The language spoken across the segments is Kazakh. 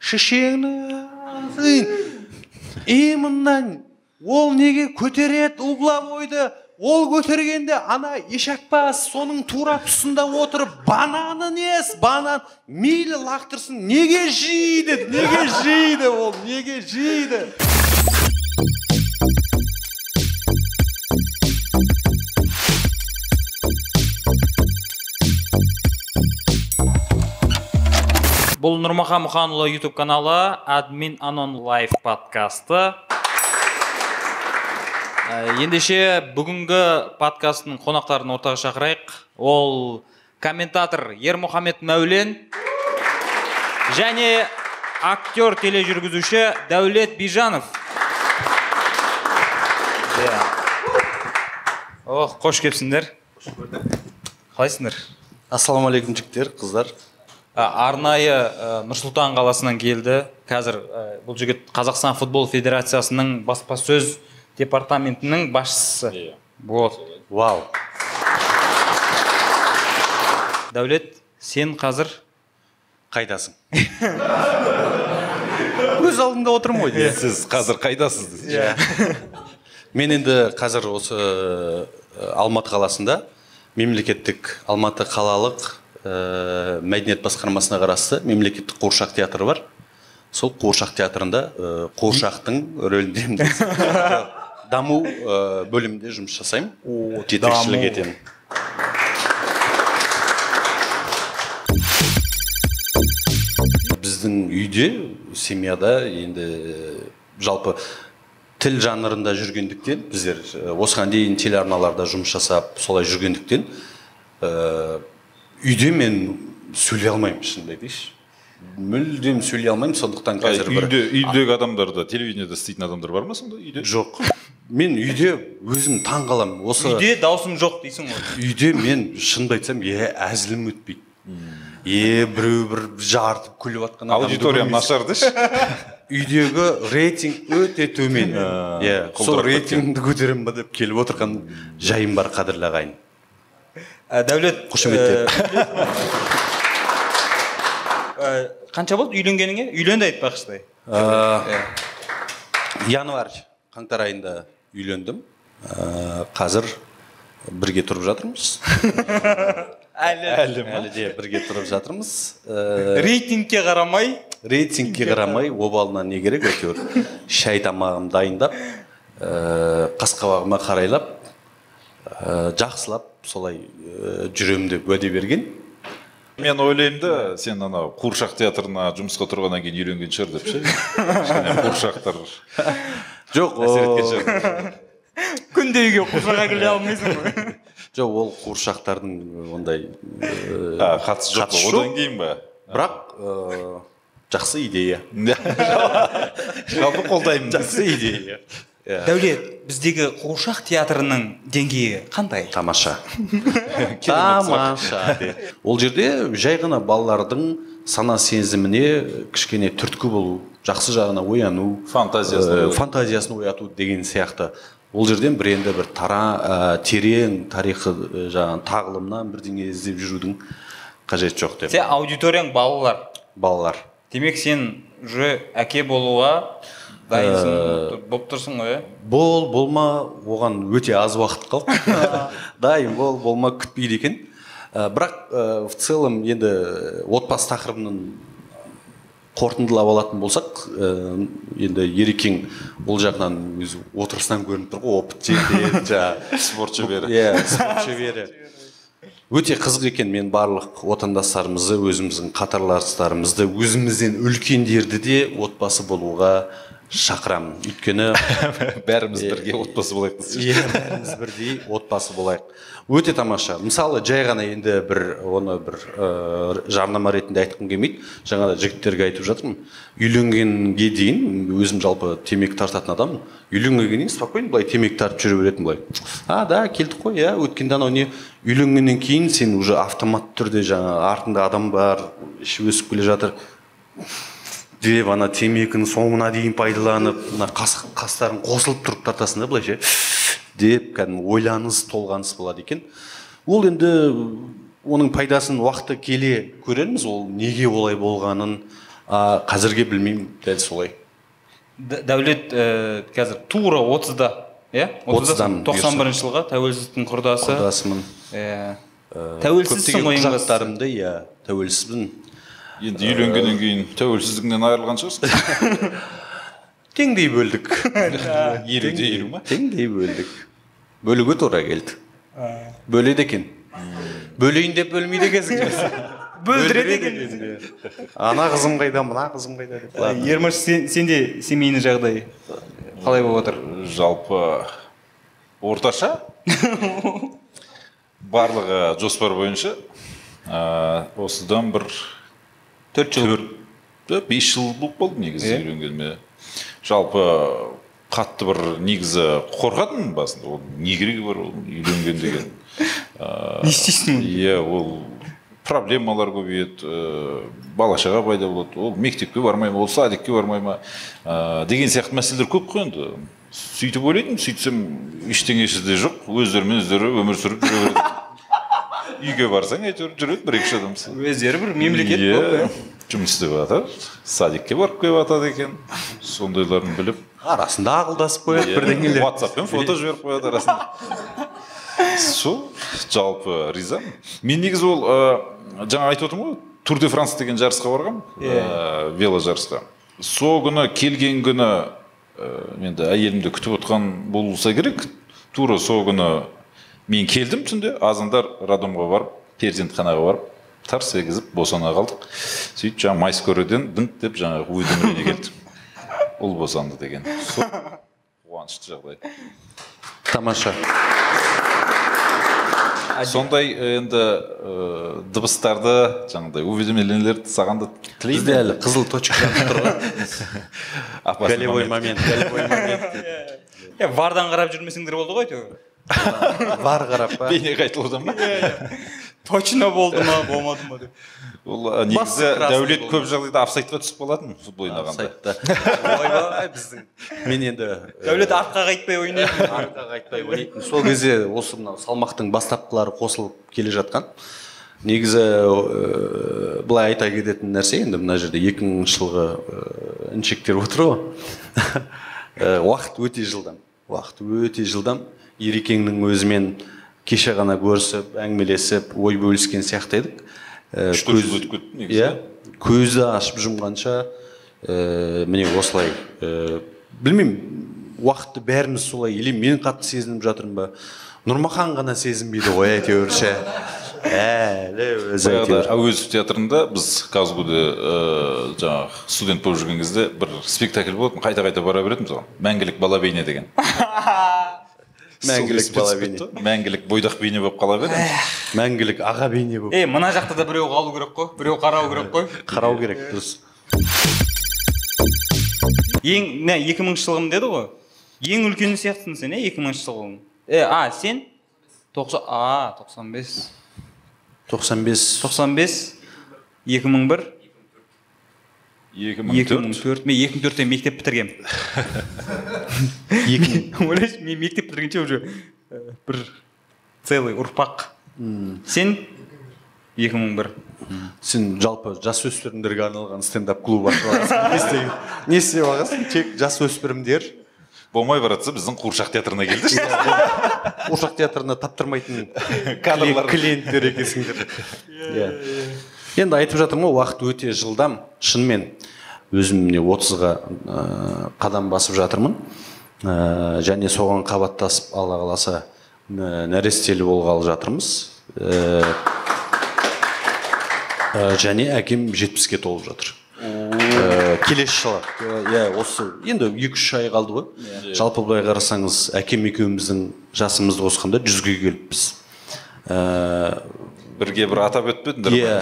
шешеңнің имынан ол неге көтереді угловойды ол көтергенде ана ешакбас соның тура тұсында отырып бананын ес банан мейлі лақтырсын неге жейді неге жейді ол неге жейді? Бұл нұрмахан мұханұлы ютуб каналы админ анон лайф подкасты. Ә, ендеше бүгінгі подкасттың қонақтарын ортаға шақырайық. Ол комментатор ермұхамед мәулен және актер тележүргізуші дәулет бижанов. Иә. Ох қош келіпсіңдер. Қалайсыңдар? Ассалаумағалейкум жігіттер қыздар. Арнайы ә, нұрсұлтан қаласынан келді. Қазір ә, бұл жігіт қазақстан футбол федерациясының баспасөз департаментінің басшысы. Вот. Вау. Дәулет сен қазір? Қайдасың өз алдында отырмын ғой сіз қазір қайдасыз Иә. мен енді қазір осы э, алматы қаласында мемлекеттік алматы қалалық э, мәдениет басқармасына қарасты мемлекеттік қуыршақ театры бар. Сол қуыршақ театрында э, қуыршақтың рөліндемін даму э, бөлімінде жұмыс жасаймын. Жетекшілік етемін. Біздің үйде семьяда енді жалпы тіл жанрында жүргендіктен біздер осыған дейін телеарналарда жұмыс жасап солай жүргендіктен ә, үйде мен сөйлей алмаймын шынымды айтайыншы мүлдем сөйлей алмаймын сондықтан қазір бір үйде үйдегі адамдарда телевидениеда істейтін адамдар бар ма сонда үйде? Жоқ. Мен үйде өзім таң қаламын осы үйде даусым жоқ дейсің ғой. үйде мен шынымды айтсам е әзілім өтпейді. Е біреу бір жартып күліп жатқан аудиториям нашар деші үйдегі рейтинг өте төмен. Иә сол рейтингті көтеремін ба деп келіп отырған жайым бар қадірлі ағайын. Ә, дәулет Қошеметтеп. ә, қанша болды үйленгеніңе? Үйленді айтпақшыдай январь қаңтар айында үйлендім. Қазір бірге тұрып жатырмыз. Әлі. Әлі әлі де бірге тұрып жатырмыз. Рейтингке қарамай. рейтингке қарамай обалына не керек әйтеуір. Шай тамағымды дайындап қас қабағыма қарайлап жақсылап солай ә, жүремін деп уәде берген. Мен ойлаймын да сен анау қуыршақ театрына жұмысқа тұрғаннан кейін үйленген шығар деп ше? Кішкене қуыршақтар жоқ әсер ол- еткен шығар. Күнде үйге қуыршақ әкеле алмайсың ғой. Жоқ ол қуыршақтардың ондай ә, а, қатысы жоқ одан кейін ба? Бірақ жақсы идея. Жалпы қолдаймын. Жақсы идея. Иә. дәулет біздегі қуыршақ театрының деңгейі қандай? Тамаша. Тамаша. Ол жерде жай ғана балалардың сана сезіміне кішкене түрткі болу жақсы жағына ояну Фантазиясын э, фантазиясын ояту деген сияқты. Ол жерден бір енді бір тара ә, терең тарихы ә, жаңағы тағылымнан бірдеңе іздеп жүрудің қажеті жоқ деп. Сен аудиторияң балалар. Балалар. Демек сен уже әке болуға дайынсың болып тұрсың ғой иә бол болма оған өте аз уақыт қалды. Дайын бол болма күтпейді екен. Ә, бірақ ә, в целом енді отбасы тақырыбын қорытындылап алатын болсақ ә, енді ерекең ол жағынан өзі отырысынан көрініп тұр ғой опыт жаңағы спорт шебері. Иә спорт шебері. Өте қызық екен мен барлық отандастарымызды өзіміздің қатарластарымызды өзімізден үлкендерді де отбасы болуға шақырамын. Өйткені бәріміз бірге отбасы болайық иә бәріміз бірдей отбасы болайық. Өте тамаша. Мысалы жай ғана енді бір оны бір ә, жарнама ретінде айтқым келмейді. Жаңа да жігіттерге айтып жатырмын. Үйленгенге дейін өзім жалпы темекі тартатын адаммын үйленгеннен кейін спокойно былай темекі тартып жүре беретінмін былай. А да келдік қой иә өткенде анау не? Үйленгеннен кейін сен уже автоматты түрде жаңа артыңда адам бар іші өсіп келе жатыр. Деп ана темекіні соңына дейін пайдаланып мына қас, қастарын қосылып тұрып тартасың да былайша деп кәдімгі ойланыс толғаныс болады екен. Ол енді оның пайдасын уақыты келе көрерміз ол неге олай болғанын а қазірге білмеймін дәл солай. Дәулет ә, қазір тура отызда иә? Отыздамын, тоқсан бірінші жылғы тәуелсіздіктің құрдасы. Құрдасымын. Иә тәуелсізсің ғой құжаттарымды иә тәуелсізбін. Енді үйленгеннен кейін тәуелсіздігінен айырылған шығарсың теңдей бөлдік. Елуде елу ма? теңдей бөлдік. Бөлуге тура келді. Бөледі екен. Бөлейін деп бөлмейді екенсің. Бөлдіреді екен ана қызым қайда мына қызым қайда деп. Ермаш сен, сенде семейный жағдай қалай болып жатыр жалпы орташа? Барлығы жоспар бойынша ә, осыдан бір төрт жыл. Төрт. Бес жыл болып болды негізі үйленгеніме жалпы қатты бір негізі қорқатынмын басында. Ол не керегі бар ол үйленген деген? Не істейсің иә ол проблемалар көбейеді ыыы бала шаға пайда болады. Ол мектепке бармай ма ол садикке бармай ма ыыы деген сияқты мәселелер көп қой енді. Сөйтіп ойлайтынмын сөйтсем ештеңесі де жоқ. Өздерімен өздері өмір сүріп жүре береді. Үйге барсаң әйтеуір жүреді бір екі үш адам өздері бір мемлекет иә. болып, жұмыс істеп жатыр садикке барып келіп жатады екен. Сондайларын біліп арасында ақылдасып қояды бірдеңелер. Ватсаппен фото жіберіп қояды арасында. Сол жалпы ризамын мен негізі ол ы, жаңа айтып отырмын ғой тур де франс деген жарысқа барғанмын ы, вело жарысқа сол күні келген күні ы, енді әйелімді күтіп отқан болса керек. Тура сол күні мен келдім түнде азандар роддомға барып перзентханаға барып тарс егізіп босана қалдық. Сөйтіп жаңағы майскорыйден дыңқ деп жаңағы уведомление келді ұл босанды деген. Сол қуанышты жағдай. Тамаша. Сондай енді ә, дыбыстарды жаңағыдай уведомлениелерді саған да бізде тілейді. Әлі қызыл точка жанып тұр ғой. Голевой момент. голевой момент. Иә вардан қарап жүрмесеңдер болды ғой әйтеуір. Бар қарап па? Бейне қайтылудан ба? Точно болды ма болмады ма деп. Ол негізі дәулет көп жағдайда офсайдқа түсіп қалатын футбол ойнағанда ойбай біздің. Мен енді дәулет артқа қайтпай ойнайды артқа қайтпай ойнайтын. Сол кезде осы мынау салмақтың бастапқылары қосылып келе жатқан. Негізі ә, былай айта кететін нәрсе енді мына жерде 2000 жылғы ә, інішектер отыр ғой. Ә, уақыт өте жылдам. Уақыт өте жылдам. Ерекеңнің өзімен кеше ғана көрісіп әңгімелесіп ой бөліскен сияқты едік. Ә, Үш төрт жыл көз- өтіп кетті негізі. иә көзі ашып жұмғанша ә, міне осылай. Ә, білмеймін уақытты бәріміз солай или мен қатты сезініп жатырмын ба? Нұрмахан ғана сезінбейді ғой әйтеуір ше әлі өзі әуезов театрында біз казгуде ыыы жаңағы студент болып жүрген кезде бір спектакль болатын қайта қайта бара беретінбіз оған мәңгілік бала бейне деген. Мәңгілік бала кетті. мәңгілік бойдақ бейне болып қала берді мәңгілік аға бейне болып е мына жақта да біреу қалу керек қой біреу қарау керек қой. Қарау керек дұрыс. Ең мә екі мыңыншы жылғым деді ғой? Ең үлкені сияқтысың сен иә екі мыңыншы жылғың е а сен? Тоқсан а тоқсан бес. 95 тоқсан бес екі мың бір. Екі мың екі мың төрт төрт мен екі мың төртте мектеп бітіргенмін ойлайсың мен мектеп бітіргенше уже э, бір целый ұрпақ. Сен? екі мың бір. Сен жалпы жасөспірімдерге арналған стендап клуб ашып алғансың не істеп алғансың тек жасөспірімдер. Болмай бара жатса біздің қуыршақ театрына келді ошақ театрына таптырмайтын Кадрлар. клиенттер екенсіңдер. Иә. Енді айтып жатырмын ғой уақыт өте жылдам. Шынымен өзім міне отызға ә, қадам басып жатырмын. Ә, және соған қабаттасып алла қаласа ә, нәрестелі болғалы жатырмыз. Ә, ә, және әкем жетпіске толып жатыр. Ә, келесі жылы. Иә осы енді екі үш ай қалды ғой. Жалпы былай қарасаңыз әкем екеуміздің жасымызды қосқанда жүзге келіппіз. Ә, бірге бір атап өтпедіңдер ме? иә.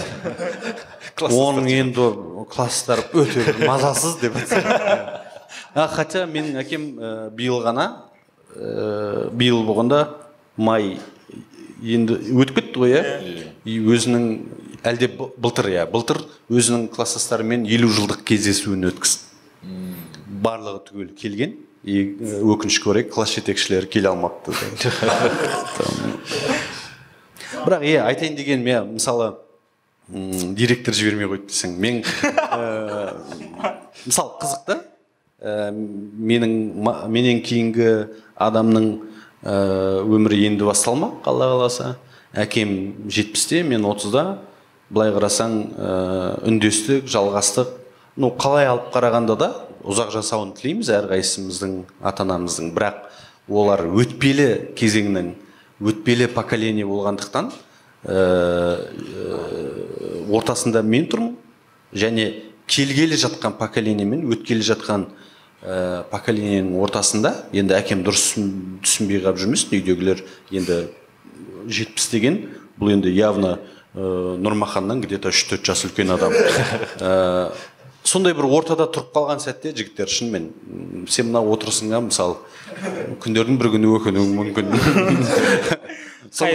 Оның енді класстар өте мазасыз деп а, хотя менің әкем ә, биыл ғана ә, биыл болғанда май енді өтіп кетті ғой иә? И өзінің әлде былтыр иә былтыр өзінің класстастарымен елу жылдық кездесуін өткізді. Барлығы түгел келген. И ә, өкінішке орай класс жетекшілері келе алмапты. бірақ иә айтайын дегенім иә мысалы м, директор жібермей қойды десең мен ә, мысалы қызық та ә, менің ма- менен кейінгі адамның ә, өмірі енді басталмақ алла қаласа. Әкем жетпісте мен отызда. Былай қарасаң ә, үндестік жалғастық. Ну қалай алып қарағанда да ұзақ жасауын тілейміз әрқайсымыздың ата анамыздың бірақ олар өтпелі кезеңнің өтпелі поколение болғандықтан ә, ортасында мен тұрмын. Және келгелі жатқан поколение мен өткелі жатқан ә, поколениенің ортасында енді әкем дұрыс түсін- түсінбей қалып жүрмесін үйдегілер енді жетпіс деген бұл енді явно ә, нұрмаханнан где то үш төрт жас үлкен адам. Ә, сондай бір ортада тұрып қалған сәтте жігіттер шынымен сен мына отырысыңа мысалы күндердің бір күні өкінуің мүмкін. Иә,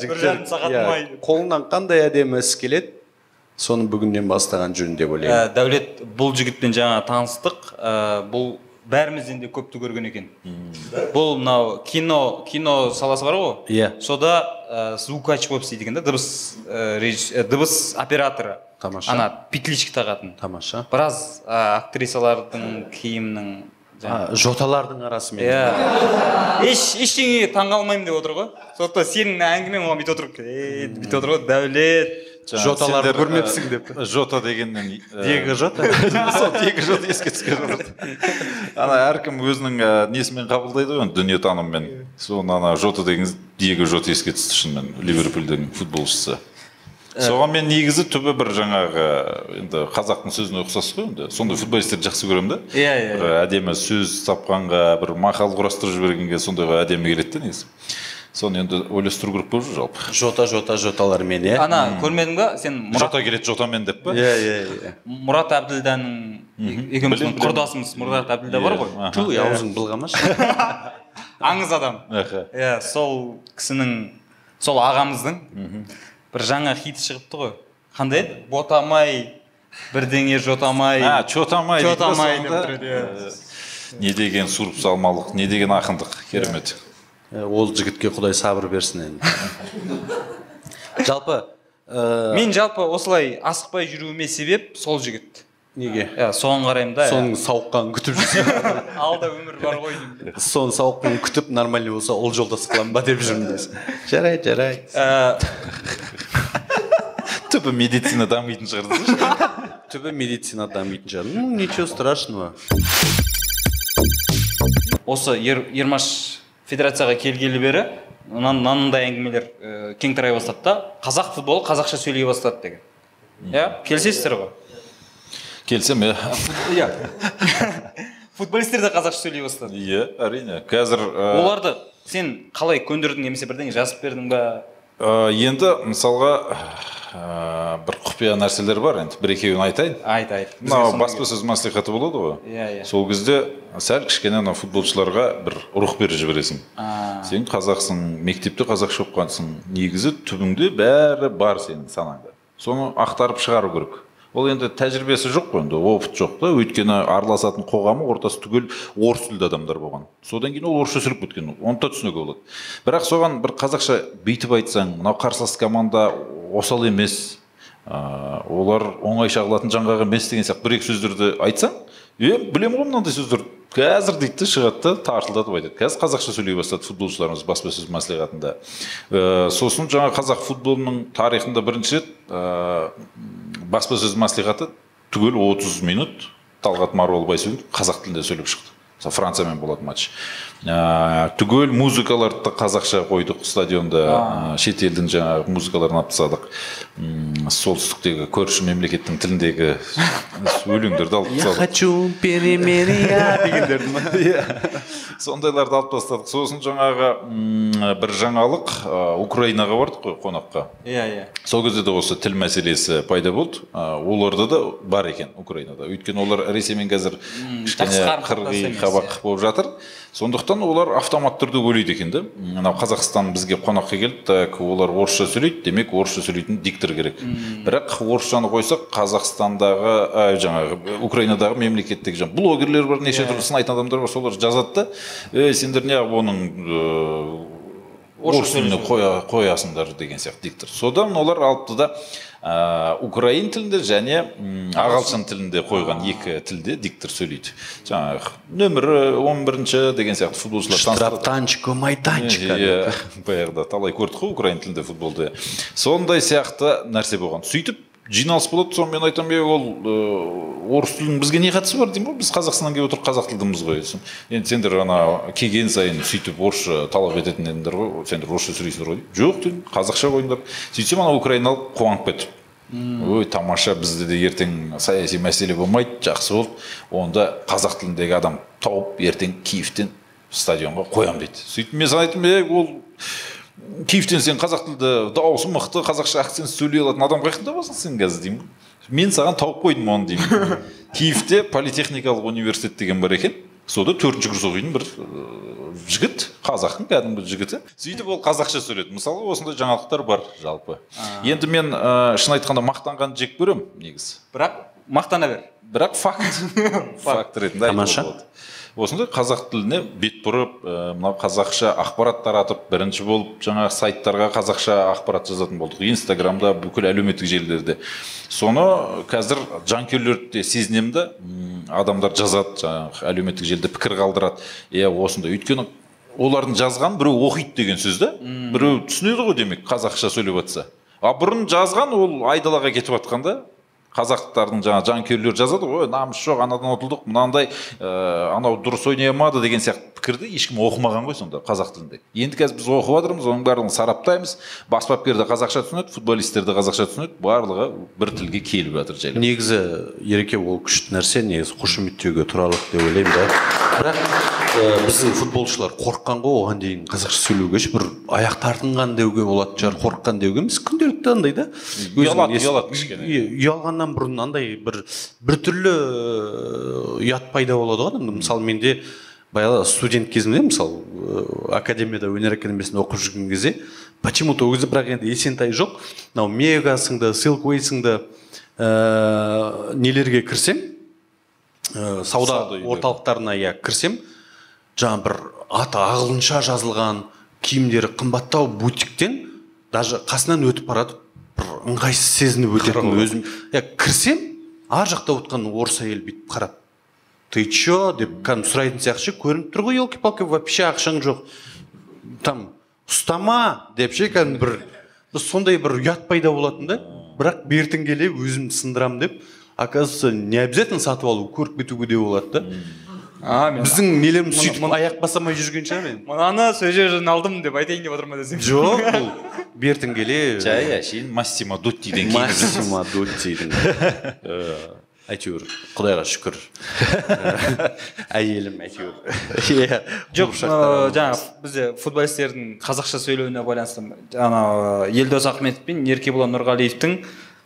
бір жігіттер, иә, қолынан қандай әдемі іс келеді соны бүгіннен бастаған жөн деп ойлаймын. Ә, дәулет бұл жігітпен жаңа таныстық. Ә, бұл бәрімізден де көпті көрген екен. Бұл мынау кино кино саласы бар ғой. Иә. сода ә, звукач болып істейді екен да дыбыс ә, дыбыс операторы. Тамаша. ана петличка тағатын. Тамаша. Біраз ә, актрисалардың киімінің А, жоталардың арасымен иә. Еш ештеңеге таңғалмаймын деп отыр ғой. Сондықтан сенің әңгімең оған бүйтіп отыр «Е, бүйтіп отыр ғой дәулет Жоталарды көрмепсің ә, деп. жота дегеннен ә, Диего жота? сол тегі жота еске жатыр ана әркім өзінің ә, несімен қабылдайды ғой енді дүниетаныммен соны ана жота деген диего жота еске түсті шынымен ливерпульдің футболшысы. Соған мен негізі түбі бір жаңағы енді қазақтың сөзіне ұқсас қой енді. Сондай футболистерді жақсы көремін да. Иә, иә, бір әдемі сөз тапқанға бір мақал құрастырып жібергенге сондайға әдемі келеді да негізі. Соны енді ойластыру керек болып жүр жалпы. Жота жота жоталармен иә? Ана көрмедің ба? Сен мұрат, жота келеді жотамен деп па? Иә иә иә мұрат әбділданың екеуміздің құрдасымыз мұрат әбділда бар ғой. Ту аузың былғамашы аңыз адам. Иә сол кісінің сол ағамыздың бір жаңа хиті шығыпты ғой. Қандай еді? Ботамай бірдеңе жотамай а чотамай Чотамай иә. Не деген суырып салмалық не деген ақындық керемет. Ол жігітке құдай сабыр берсін енді. Жалпы ә, мен жалпы осылай асықпай жүруіме себеп сол жігіт. Неге? Иә соған қараймын да соның сауыққанын күтіп жүрсің. Алда өмір бар ғой деймін. Соның сауыққанын күтіп нормальный болса ол жолдас қыламын ба деп жүрмін дейсің. Жарайды жарайды. Түбі медицина дамитын шығар түбі медицина дамитын шығар ну ничего страшного. Осы Ер- ермаш федерацияға келгелі бері мына- мынандай әңгімелер ә, кең тарай бастады да қазақ футболы қазақша сөйлей бастады деген. Иә келісесіздер ғой? Келсем иә. Иә. Футболистер де қазақша сөйлей бастады. Иә әрине. Қазір ә, оларды сен қалай көндірдің немесе бірдеңе жазып бердің ба? Ә, енді мысалға ә, бір құпия нәрселер бар енді. Бір екеуін айтайын. Айт айт. Мынау баспасөз мәслихаты болады ғой. Иә, иә. сол кезде сәл кішкене ана футболшыларға бір рух беріп жібересің. А. сен қазақсың мектепте қазақша оқығансың негізі түбіңде бәрі бар сенің санаңда. Соны ақтарып шығару керек. Ол енді тәжірибесі жоқ қой енді опыт жоқ та. Өйткені араласатын қоғамы ортасы түгел орыс тілді адамдар болған. Содан кейін ол орысша сөйлеп кеткен. Оны да түсінуге болады. Бірақ соған бір қазақша бүйтіп айтсаң мынау қарсылас команда осал емес ә, олар оңай шағылатын жаңғақ емес деген сияқты. Бір екі сөздерді айтсаң е білемін ғой мынандай сөздер. Қазір дейді шығады да тартылдатып айтады. Қазір қазақша сөйлей бастады футболшыларымыз баспасөз мәслихатында. Ә, сосын жаңа қазақ футболының тарихында бірінші рет ә, баспасөз мәслихаты түгел 30 минут талғат марғұл байсүгін қазақ тілінде сөйлеп шықты. Мысалы франциямен болатын матч. Ә, түгел музыкаларды да қазақша қойдық стадионда. Ә, шет елдің жаңағы музыкаларын алып тастадық солтүстіктегі көрші мемлекеттің тіліндегі өлеңдерді алып я тастадық. хочу перемирия. Дегендерді ма? Иә. Сондайларды алып тастадық. Сосын жаңағы бір жаңалық украинаға бардық қой қонаққа. Иә иә. Сол кезде де осы тіл мәселесі пайда болды. Оларда да бар екен украинада. Өйткені олар ресеймен қазір кішкене қырғи қабақ иә. болып жатыр. Сондықтан олар автомат түрде ойлайды екен да. Мынау қазақстан бізге қонаққа келді так олар орысша сөйлейді демек орысша сөйлейтін диктор керек. Бірақ орысшаны қойсақ қазақстандағы ә, жаңағы украинадағы мемлекеттегі жаңағы блогерлер бар неше түрлі сынайтын адамдар бар солар жазады да ей сендер неғып оның ыыы, орыс тіліне қоя, қоясыңдар деген сияқты диктор. Содан олар алыпты да ә, украин тілінде және ағылшын тілінде қойған екі тілде диктор сөйлейді. Жаңағы нөмірі он бірінші деген сияқты футболшылар штрафтанчика майданчика иә баяғыда талай көрдік қой украин тілінде футболды. Сондай сияқты нәрсе болған. Сөйтіп жиналыс болады соны мен айтамын е ол ә, орыс тілінің бізге не қатысы бар деймін ғой? Біз қазақстаннан келіп отырып қазақ тілдіміз ғой Сосын, енді сендер ана келген сайын сөйтіп орысша талап ететін едіңдер ғой? Сендер орысша сөйлейсіңдер ғой? Жоқ дедім қазақша қойыңдар. Сөйтсем ана украиналық қуанып кетті. Ой тамаша бізде де ертең саяси мәселе болмайды жақсы болды. Онда қазақ тіліндегі адам тауып ертең киевтен стадионға қоямын дейді. Сөйтіп мен саған айттым е ол киевтен сен қазақ тілді дауысы мықты қазақша акцент сөйлей алатын адам қаяқтан табасың сен қазір деймін. Ғой мен саған тауып қойдым оны деймін. Киевте политехникалық университет деген бар екен. Сода төртінші курс оқитын бір ыыы, жігіт қазақтың кәдімгі жігіті. Сөйтіп ол қазақша сөйледі. Мысалы осындай жаңалықтар бар жалпы. Енді мен ә, шын айтқанда мақтанғанды жек көремін негізі. Бірақ мақтана бер. Бірақ факт. Факт. Ретінде Тамаша. Осындай қазақ тіліне бет бұрып ә, мынау қазақша ақпарат таратып бірінші болып жаңағы сайттарға қазақша ақпарат жазатын болдық. Инстаграмда бүкіл әлеуметтік желілерде. Соны қазір жанкүйерлерді де сезінемін да адамдар жазады жаңағы әлеуметтік желіде пікір қалдырады. Иә осындай өйткені олардың жазғанын біреу оқиды деген сөз да. Біреу түсінеді ғой демек қазақша сөйлеп жатса а бұрын жазған ол айдалаға кетіп жатқан да. Қазақтардың жаңағы жанкүйерлері жазады ғой ой намыс жоқ анадан ұтылдық мынандай ә, анау дұрыс ойнай алмады деген сияқты пікірді ешкім оқымаған ғой сонда қазақ тілінде. Енді қазір біз оқып жатырмыз оның барлығын сараптаймыз. Бас бапкер де қазақша түсінеді футболисттер де қазақша түсінеді. Барлығы бір тілге келіп жатыр жайлап негізі ереке ол күшті нәрсе. Негізі қошеметтеуге тұрарлық деп ойлаймын да. Бірақ біздің футболшылар қорыққан ғой оған дейін қазақша сөйлеуге ше. Бір аяқ тартынған деуге болатын шығар қорыққан деуге. Емес күнделікті андай да. Ұялады, ұялады кішкене. Иә, ұялғаннан бұрын андай бір біртүрлі ә, ұят пайда болады ғой адамда мысалы менде баяғыда студент кезімде мысалы ә, академияда өнер академиясында оқып жүрген кезде почему то ол кезде бірақ енді есентай жоқ. Мынау мега сынды силквей сынды ә, нелерге кірсем ә, сауда орталықтарына иә кірсем жаңағы бір аты ағылшынша жазылған киімдері қымбаттау бутиктен даже қасынан өтіп барады. Бір ыңғайсыз сезініп өтетін өзім. Иә кірсем ар жақта отқан орыс әйел бүйтіп қарап ты че деп кәдімгі сұрайтын сияқты ше көрініп тұр ғой елки палки вообще ақшаң жоқ. Там ұстама! деп ше кәдімгі бір сондай бір ұят пайда болатын да. Бірақ бертін келе өзім сындырамын деп оказывается не обязательно сатып алу көріп кетуге де болады да. А мен біздің нелеріміз сөйтіп мұны- аяқ басамай жүрген шығар енді мынаны сол жерден алдым деп айтайын деп отырмын десем жоқ бұл бертін келе жай әшейін массимо жүрсіз массимо дуттидің Э, әйтеуір құдайға шүкір. Әйелім әйтеуір. Иә жоқ жаңағы бізде футболистердің қазақша сөйлеуіне байланысты ана елдос ахметов пен еркебұлан нұрғалиевтің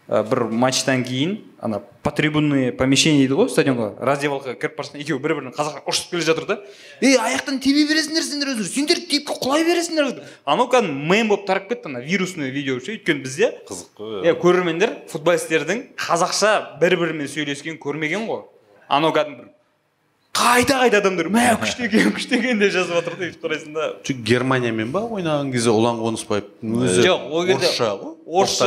бір матчтан кейін ана потрибунный помещение дейді ғой стадионға. Раздевалкаға кіріп бара жатқан екеуі бір біріне қазақша ұрысып келе жатыр да. Ей аяқтан тебе бересіңдер сендер өздері сендер тепкі құлай бересіңдер анау кәдімгі мем болып тарап кетті ана вирусный видео ше. Өйткені бізде қызық қой иә көрермендер футболистердің қазақша бір бірімен сөйлескенін көрмеген ғой. Анау кәдімгі бір қайта қайта адамдар мә күшті екен күшті екен деп жазып жатыр да өйтіп қарайсың да Жоқ, германиямен ба ойнаған кезде ұлан қонысбаевтың өзі Жоқ, ол кезде- орысша ғой. орысша.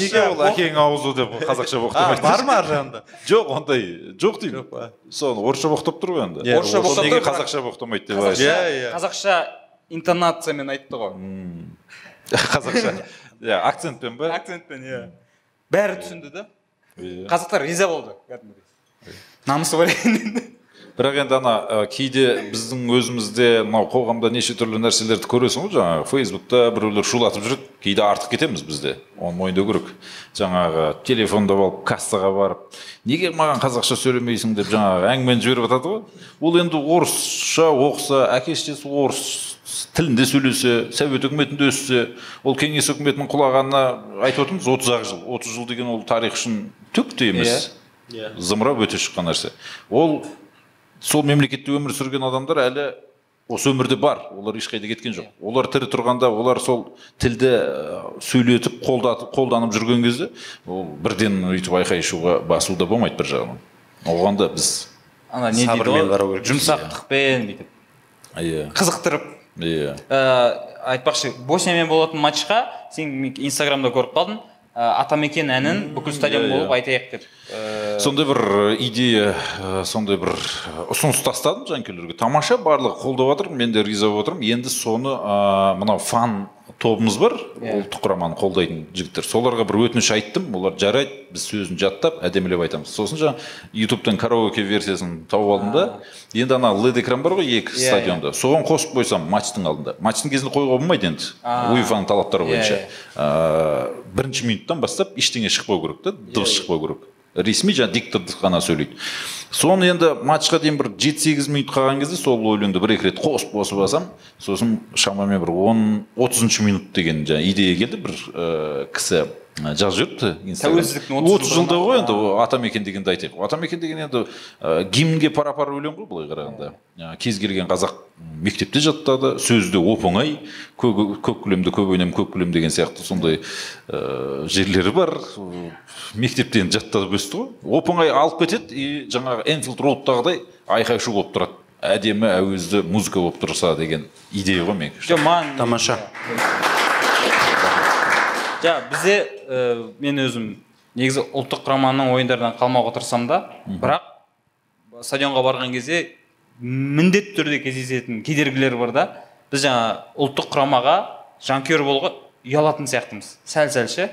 Неге ол әкең аузы деп қазақша боқтамайды бар ма ар жағында? Жоқ ондай жоқ деймін. Жоқ па? Соны орысша боқтап тұр ғой енді. Иә, орысша боқтап неге қазақша боқтамайды деп Иә, иә. қазақша интонациямен айтты ғой. Қазақша. Иә акцентпен ба? Акцентпен иә. Бәрі түсінді да. Иә. қазақтар риза болды кәдімгідей. Намысы бар бірақ енді ана ә, кейде біздің өзімізде мынау қоғамда неше түрлі нәрселерді көресің ғой жаңағы. Фейсбукта біреулер шулатып жүреді кейде артық кетеміз бізде. Оны мойындау керек. Жаңағы телефонды алып кассаға барып неге маған қазақша сөйлемейсің деп жаңағы әңгімені жіберіп жатады ғой. Ол енді орысша оқыса әке шешесі орыс тілінде сөйлесе совет үкіметінде өссе ол кеңес үкіметінің құлағанына айтып отырмыз отыз ақ жыл отыз жыл деген ол тарих үшін түк те емес. Иә. зымырап өте шыққан нәрсе. Ол сол мемлекетте өмір сүрген адамдар әлі осы өмірде бар. Олар ешқайда кеткен жоқ. Олар тірі тұрғанда олар сол тілді сөйлетіп қолдатып қолданып жүрген кезде ол бірден өйтіп айқай шуға басу да болмайды бір жағынан. Оған да біз ана не дейді Сабырмен ғой қарау керек. жұмсақтықпен бүйтіп иә. Қызықтырып. Иә. Айтпақшы боснямен болатын матчқа сен инстаграмда көріп қалдым ә, атамекен әнін бүкіл стадион иә, болып иә. айтайық деп ә, сондай бір э, идея э, сондай бір э, ұсыныс тастадым жанкүйерлерге тамаша барлығы қолдап жатыр мен де риза болып отырмын енді соны ә, мынау фан тобымыз бар. Иә. ұлттық құраманы қолдайтын жігіттер. Соларға бір өтініш айттым. Олар жарайды біз сөзін жаттап әдемілеп айтамыз. Сосын жаңа ютубтан караоке версиясын тауып алдым да енді ана лед экран бар ғой екі Иә, стадионда. соған қосып қойсам матчтың алдында. Матчтың кезінде қоюға болмайды енді. Уефаның талаптары Иә, бойынша. иә. Ә, бірінші минуттан бастап ештеңе шықпау керек та дыбыс шықпау керек. Ресми жаңағы диктор ғана сөйлейді. Соны енді матчқа дейін бір жеті сегіз минут қалған кезде сол өлеңді бір екі рет қосып қосып алсам сосын шамамен бір он отызыншы минут деген жаңағы идея келді. Бір ә, кісі жазып жіберіпті. Тәуелсіздіктің 30 отыз жылда ғой енді атамекен дегенді айтайық. Атамекен деген енді ә, гимнге пара пар өлең ғой былай қарағанда. Ә, кез келген қазақ мектепте жаттады сөзі де оп оңай көк, кілемді көп ойнаймын көк кілем деген сияқты сондай ә, жерлері бар. Ә, мектепте енді жаттап өсті ғой. Оп оңай алып кетеді и жаңағы энфилд роудтағыдай айқай шу болып тұрады. Әдемі әуезді музыка болып тұрса деген идея ғой менікі жоқ маған тамаша. Жа бізде ә, мен өзім негізі ұлттық құраманың ойындарынан қалмауға тырысамын да. Бірақ стадионға барған кезде міндетті түрде кездесетін кедергілер бар да. Біз жаңа ұлттық құрамаға жанкүйер болуға ұялатын сияқтымыз. Сәл сәл ше.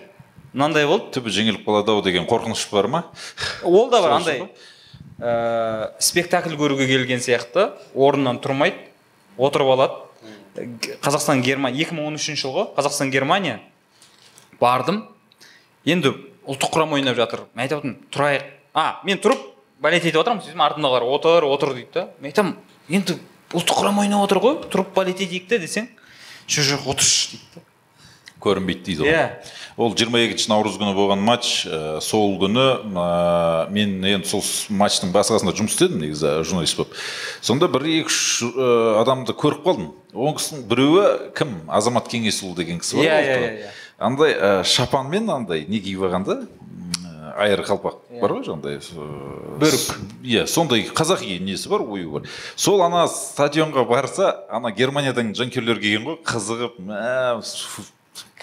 Мынандай болды. Түбі жеңіліп қалады ау деген қорқыныш бар ма? Ол да бар андай. ә, спектакль көруге келген сияқты. Орнынан тұрмайды отырып алады. Қазақстан германия 2013 жылғы қазақстан германия бардым. Енді ұлттық құрама ойнап жатыр. Мен айтып отырмын тұрайық. А мен тұрып балет етіп отырмын сөйтсем артымдағылар отыр отыр дейді да. Мен айтамын енді ұлттық құрама ойнап отыр ғой тұрып балет етейік те десең жоқ жоқ отыршы дейді да. Көрінбейді дейді ғой. Иә. Ол 22 наурыз күні болған матч ә, сол күні ә, мен енді сол матчтың басқасында жұмыс істедім негізі журналист болып. Сонда бір екі үш ә, адамды көріп қалдым. Ол кісінің біреуі кім? Азамат кеңесұлы деген кісі бар Иә, ғой иә, ортада. Иә, иә. андай ә, шапанмен андай не киіп алған да айыр қалпақ бар ғой жаңағыдай бөрік. иә сондай қазақи несі бар ою бар. Сол ана стадионға барса ана германиядан жанкүйерлер келген ғой қызығып мә,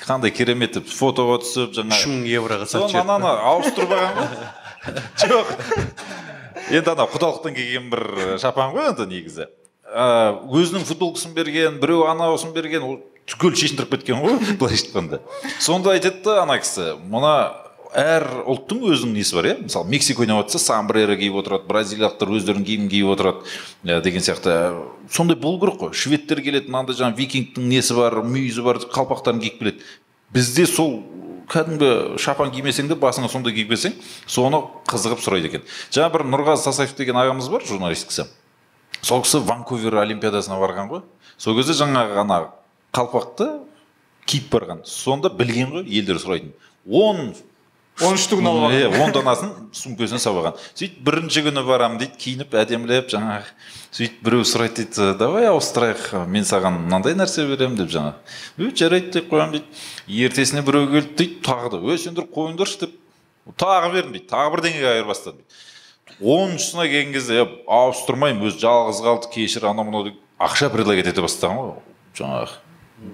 қандай керемет деп фотоға түсіп үш жаңағы. Мың евроға соны ананы ауыстырып алған ғой. Жоқ. Енді ана құдалықтан келген бір шапан ғой енді негізі. Ә, өзінің футболкасын берген біреу анауысын берген түгел шешіндіріп кеткен ғой былайша айтқанда. Сонда айтады да ана кісі мына әр ұлттың өзінің несі бар иә? Мысалы мексика ойнап жатса самбрера киіп отырады бразилиялықтар өздерінің киімін киіп отырады ә, деген сияқты. Сондай болу керек қой. Шведтер келеді мынандай жаңағы викингтің несі бар мүйізі бар қалпақтарын киіп келеді. Бізде сол кәдімгі шапан кимесең де басыңа сондай киіп келсең соны қызығып сұрайды екен жаңа бір нұрғазы сасаев деген ағамыз бар журналист кісі. Сол кісі ванкувер олимпиадасына барған ғой. Сол кезде жаңағы ана қалпақты киіп барған. Сонда білген ғой елдер сұрайтын. Он он штугін алып алған. иә он данасын сумкасына салып алған сөйтіп бірінші күні барамын дейді киініп әдемілеп жаңағы сөйтіп біреу сұрайды дейді давай ауыстырайық мен саған мынандай нәрсе беремін деп жаңағы. Жарайды деп қоямын дейді. Ертесіне біреу келді дейді тағы да ө сендер қойыңдаршы деп. Тағы бердім дейді тағы бірдеңеге айырбастады дейді. Оныншысына келген кезде «е, ауыстырмаймын өзі жалғыз қалды кешір анау мынау деп. Ақша предлагать ете бастаған ғой жаңағы.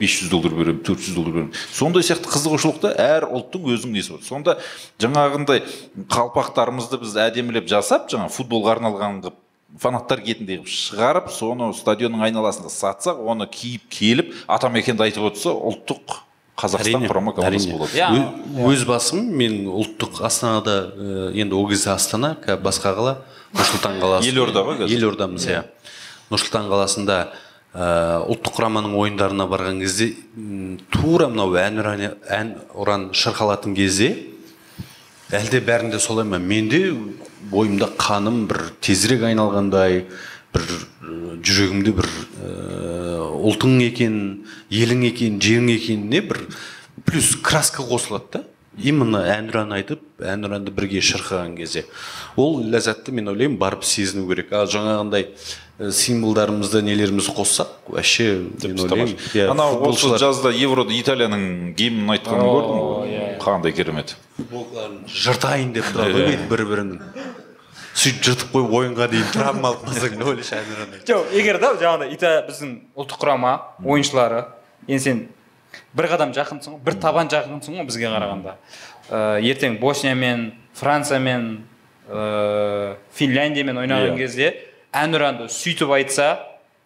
Бес жүз доллар беремін төрт жүз доллар беремін сондай сияқты қызығушылықта әр ұлттың өзінің несі бар. Сонда жаңағындай қалпақтарымызды біз әдемілеп жасап жаңа футболға арналған қылып фанаттар киетіндей қылып шығарып соны стадионның айналасында сатсақ оны киіп келіп атамекенді айтып отырса ұлттық қазақстан құрама командасы болады. Иә. Өз басым мен ұлттық астанада ә, енді ол кезде астана қазір басқа қала нұр сұлтан қаласы. Елорда ғой қазір. елордамыз иә. Нұр сұлтан қаласында ұлттық құраманың ойындарына барған кезде тура мынау әнұран ән ұран шырқалатын кезде әлде бәрінде солай ма? Менде бойымда қаным бір тезірек айналғандай бір жүрегімде бір ұлтың екен елің екен жерің екеніне бір плюс краска қосылады да. Именно әнұран айтып әнұранды бірге шырқаған кезде. Ол ләззатты мен ойлаймын барып сезіну керек. Ал жаңағындай символдарымызды нелерімізді қоссақ вообще мен ойлаймын иә, анау осы жазда еврода италияның гимнін айтқанын көрдің ғой? қандай керемет. Футболкаларын жыртайын деп тұрады ғой бүйтіп бір бірінің сөйтіп жыртып қойып ойынға дейін травма алып қалсаң не ойлайсың әнұраннан жоқ егер да жаңағыдай италия біздің ұлттық құрама ойыншылары енді сен бір қадам жақынсың ғой бір табан жақынсың ғой бізге қарағанда. Ә, ертең босниямен франциямен ә, финляндиямен ойнаған Иә. кезде әнұранды сөйтіп айтса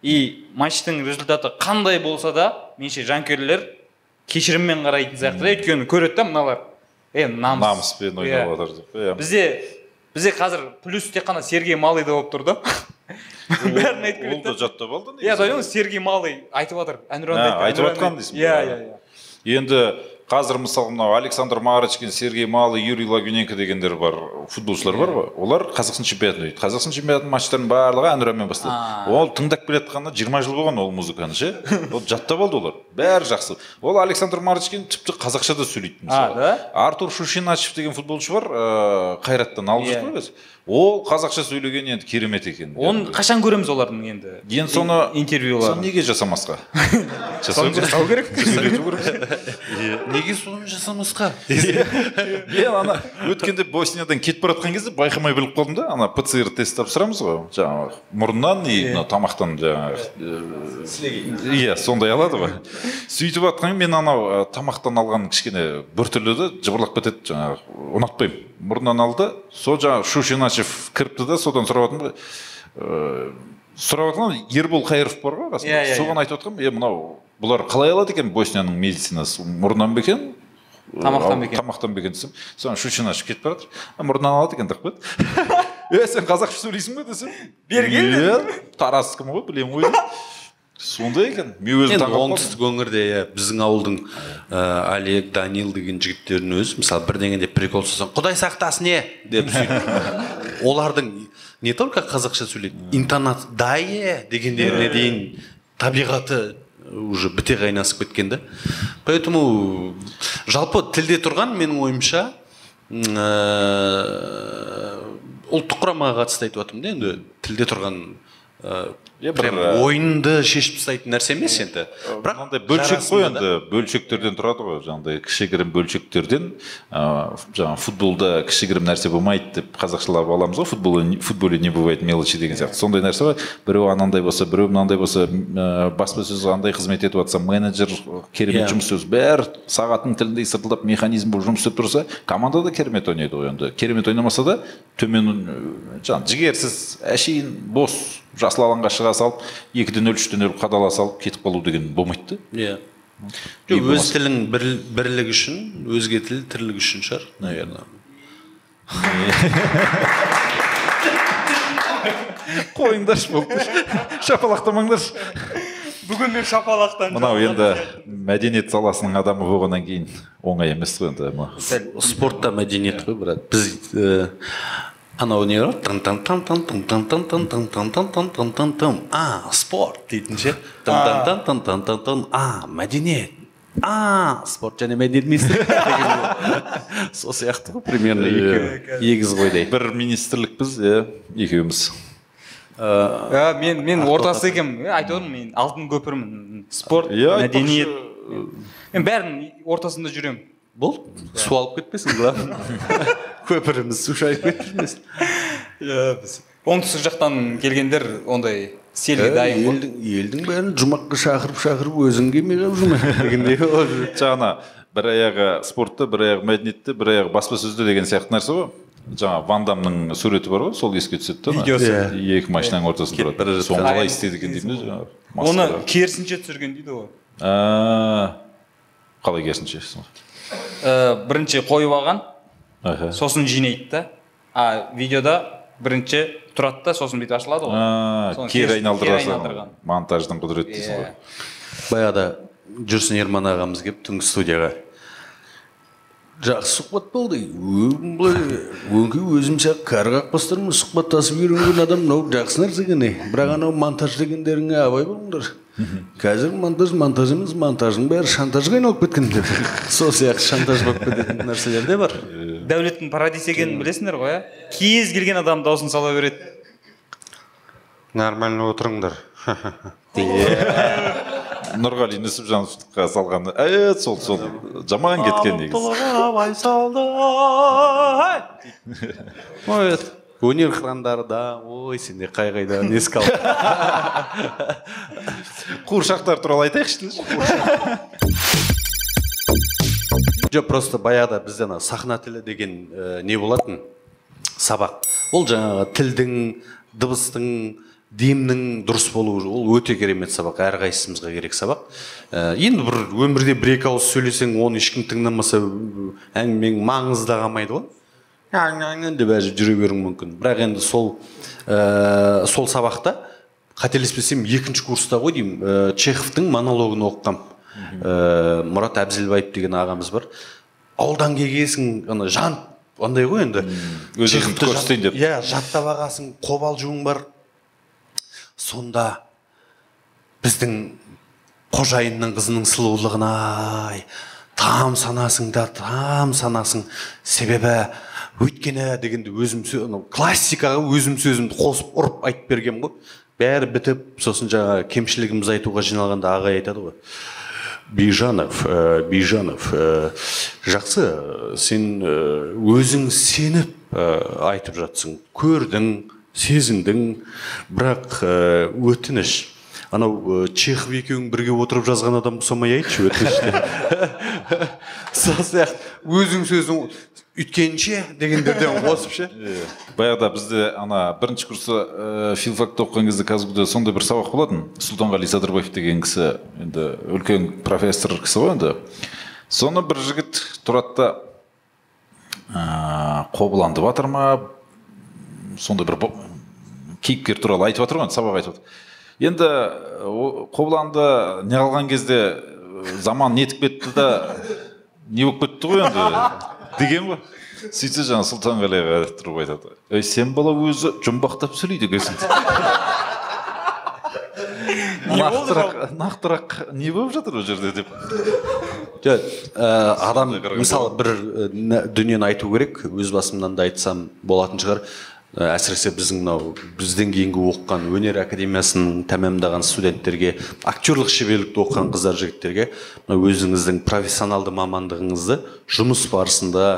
и матчтың результаты қандай болса да меніңше жанкүйерлер кешіріммен қарайтын сияқты да. Өйткені көреді да мыналар. Е намыс. Намыспен ойнап Иә. жатыр деп иә. Бізде бізде қазір плюс тек қана сергей малыйда болып тұр да. Бәрін айтып ол келеді да. да жаттап алды иә сергей малый айтып жатыр әнұранды Ә, айт, айтып жатқан дейсің иә ба? иә иә. Енді қазір мысалы мынау александр марочкин сергей малый юрий лагуненко дегендер бар футболшылар бар ғой. Олар қазақстан чемпионатын ойнайды. Қазақстан чемпионатының матчтарының барлығы әнұранмен басталады. Ол тыңдап келе жатқанына жиырма жыл болған ол музыканы ше? Ол жаттап алды олар. Бәрі жақсы. Ол александр марочкин тіпті қазақша да сөйлейді мысалы. да? артур шушиначев деген футболшы бар ыыы қайраттан алып Иә. жүрді ғой қазір. ол қазақша сөйлеген енді керемет екен. Оны қашан көреміз олардың енді? Енді соны соны интервьюларын. неге жасамасқа? Жасау керек. неге соны жасамасқа? Мен ана өткенде босниядан кетіп бара жатқан кезде байқамай біліп қалдым да ана пцр тест тапсырамыз ғой жаңағы мұрнынан и мына тамақтан жаңағы иә сондай алады ғой. Сөйтіп жатқан мен анау ә, тамақтан алған кішкене біртүрлі да жыбырлап кетеді жаңағы ұнатпаймын. Мұрнынан алды сол жаңағы шушиначев кіріпті да содан сұрап жатырмын ғой. Ыыы, сұрап жатқан ербол қайыров бар ғой қасында. Иә, иә, соған айтып жатқанмын е мынау бұлар қалай алады екен? Боснияның медицинасы мұрнынан ба екен? Тамақтан ба екен? тамақтан ба екен десем соны шушин ашып кетіп бара жатыр «А, мұрнынан алады екен деп қояды е сен қазақша сөйлейсің ба десем. Берген иә тараздікім ғой білемін ғой сондай екен. Мен өзім енді оңтүстік өңірде иә біздің ауылдың ә, олег данил деген жігіттердің өзі мысалы бірдеңе деп прикол ұстасаң құдай сақтасын е! деп сөйтіп. Олардың не только қазақша сөйлейді интонация да е! дегендеріне дейін табиғаты уже біте қайнасып кеткен да. Поэтому жалпы тілде тұрған менің ойымша ә, ұлттық құрамаға қатысты айтып жатырмын да енді тілде тұрған ә, Иә, прям ә, ойынды шешіп тастайтын нәрсе емес енді. бірақ мынандай бөлшек қой енді. Бөлшектерден тұрады ғой жаңағыдай кішігірім бөлшектерден. Ыыы жаңағы футболда кішігірім нәрсе болмайды деп қазақшалап аламыз ғой футбол футболе не бывает мелочи деген сияқты. Сондай нәрсе бар. Біреу анандай болса біреу мынандай болса ыыы баспасөз андай қызмет етіп жатса менеджер керемет Иә. жұмыс істеп бәрі сағаттың тіліндей сыртылдап механизм болып жұмыс істеп тұрса команда да керемет ойнайды ғой енді. Керемет ойнамаса да төмен жаңағы жігерсіз әшейін бос жасыл алаңға шыға салып екіде нөл үште нөл қадала салып кетіп қалу деген болмайды. Да иә жоқ өз тілің бір, бірлік үшін өзге тіл тірлік үшін шығар. Наверное қойыңдаршы болды. Шапалақтамаңдаршы. Бүгін мен шапалақтан мынау енді мәдениет саласының адамы болғаннан кейін оңай емес қой енді мынау. спортта мәдениет қой брат. Біз ә, анау не бар а спорт дейтін ше а мәдениет а спорт және мәдениет министрлігі сол сияқты ғой примерно егіз қойдай бір министрлікпіз иә екеуміз ыыы мен мен ортасы екенмін айтып отырмын мен алтын көпірмін спорт мәдениет мен бәрінің ортасында жүремін болды су алып кетпесін главное көпіріміз су шайып иә біз оңтүстік жақтан келгендер ондай селге дайын ғой. елдің бәрін жұмаққа шақырып шақырып өзің келмей қалып жүрме дегендей жаңа бір аяғы спортта бір аяғы мәдениетте бір аяғы баспасөзде деген сияқты нәрсе ғой. Жаңа ван дамның суреті бар ғой сол еске түседі да. Видеосы. Иә. екі машинаның ортасында тұрады. жатқан. соны қалай істеді екен деймін да жаңағы оны керісінше түсірген дейді ғой. А, қалай керісінше? Ә, бірінші қойып алған. Аха сосын жинайды да. А видеода бірінші тұрады да сосын бүйтіп ашылады ғой. Кері айналдырасың монтаждың құдіреті дейсің ғой. Иә. баяғыда жүрсін ерман ағамыз келіп түнгі студияға жақсы сұхбат болды өңкей өзім сияқты кәрі қақпастармен сұхбаттасып үйренген адам мынау жақсы нәрсе екен е бірақ анау монтаж дегендеріңе абай болыңдар. Қазір монтаж монтаж емес монтаждың бәрі шантажға айналып кеткен деп сол сияқты шантаж болып кететін нәрселер де бар. Дәулеттің парадис екенін білесіңдер ғой иә кез келген адам дауысын сала береді. Нормально отырыңдар. Нұрғали нүсіпжановқа салған ә сол сол жаман кеткен негізі ой өнер храмдарда ой сенде қай қайдан еске ал қуыршақтар туралы айтайықшы жоқ просто баяғыда бізде ана сахна тілі деген ә, не болатын? Сабақ. Ол жаңағы тілдің дыбыстың демнің дұрыс болуы ол өте керемет сабақ. Әрқайсымызға керек сабақ. Ә, енді бір өмірде бір екі ауыз сөйлесең оны ешкім тыңдамаса әңгімең маңызы да қалмайды ғой. Деп әжіп жүре беруің мүмкін. Бірақ енді сол ә, сол сабақта қателеспесем екінші курста ғой деймін. Ә, чеховтың монологын оқығанмын ә, мұрат әбзелбаев деген ағамыз бар. Ауылдан келгенсің ана жан андай ғой енді. Өз өзіңді көрсетейін деп. иә жаттап алғансың қобалжуың бар. Сонда біздің қожайынның қызының сұлулығына ай там санасың да там санасың. Себебі өйткені дегенде өзім анау классикаға өзім сөзімді қосып ұрып айтып бергенмін ғой. Бәрі бітіп сосын жаңағы кемшілігімізді айтуға жиналғанда ағай айтады ғой. Бижанов ә, бижанов ә, жақсы сен ә, өзің сеніп ә, айтып жатсың көрдің сезіндің бірақ өтініш анау ә, чехов екеуің бірге отырып жазған адам ұқсамай айтшы өтініш деп. сол сияқты өзің сөзің үйткенше дегендерден қосып ше баяғыда бізде ана бірінші курста ә, филфакта оқыған кезде казгуде сондай бір сабақ болатын сұлтанғали садырбаев деген кісі енді үлкен профессор кісі ғой енді соны бір жігіт тұрады да ә, қобыланды батыр ма сондай бір кейіпкер туралы айтып жатыр ғой сабақ айтып жатыр енді қобыланды не қылған кезде заман нетіп кетті да не болып кетті ғой енді деген ғой. Сөйтсе жаңағы сұлтанғали аға тұрып айтады. Ей сен бала өзі жұмбақтап сөйлейді екенсің нақтырақ нақтырақ не болып жатыр ол жерде деп. Жоқ ә, адам мысалы бір нә- дүниені айту керек. Өз басымнан да айтсам болатын шығар. Әсіресе біздің мынау бізден кейінгі оқыған өнер академиясын тәмамдаған студенттерге актерлық шеберлікті оқыған қыздар жігіттерге мына өзіңіздің профессионалды мамандығыңызды жұмыс барысында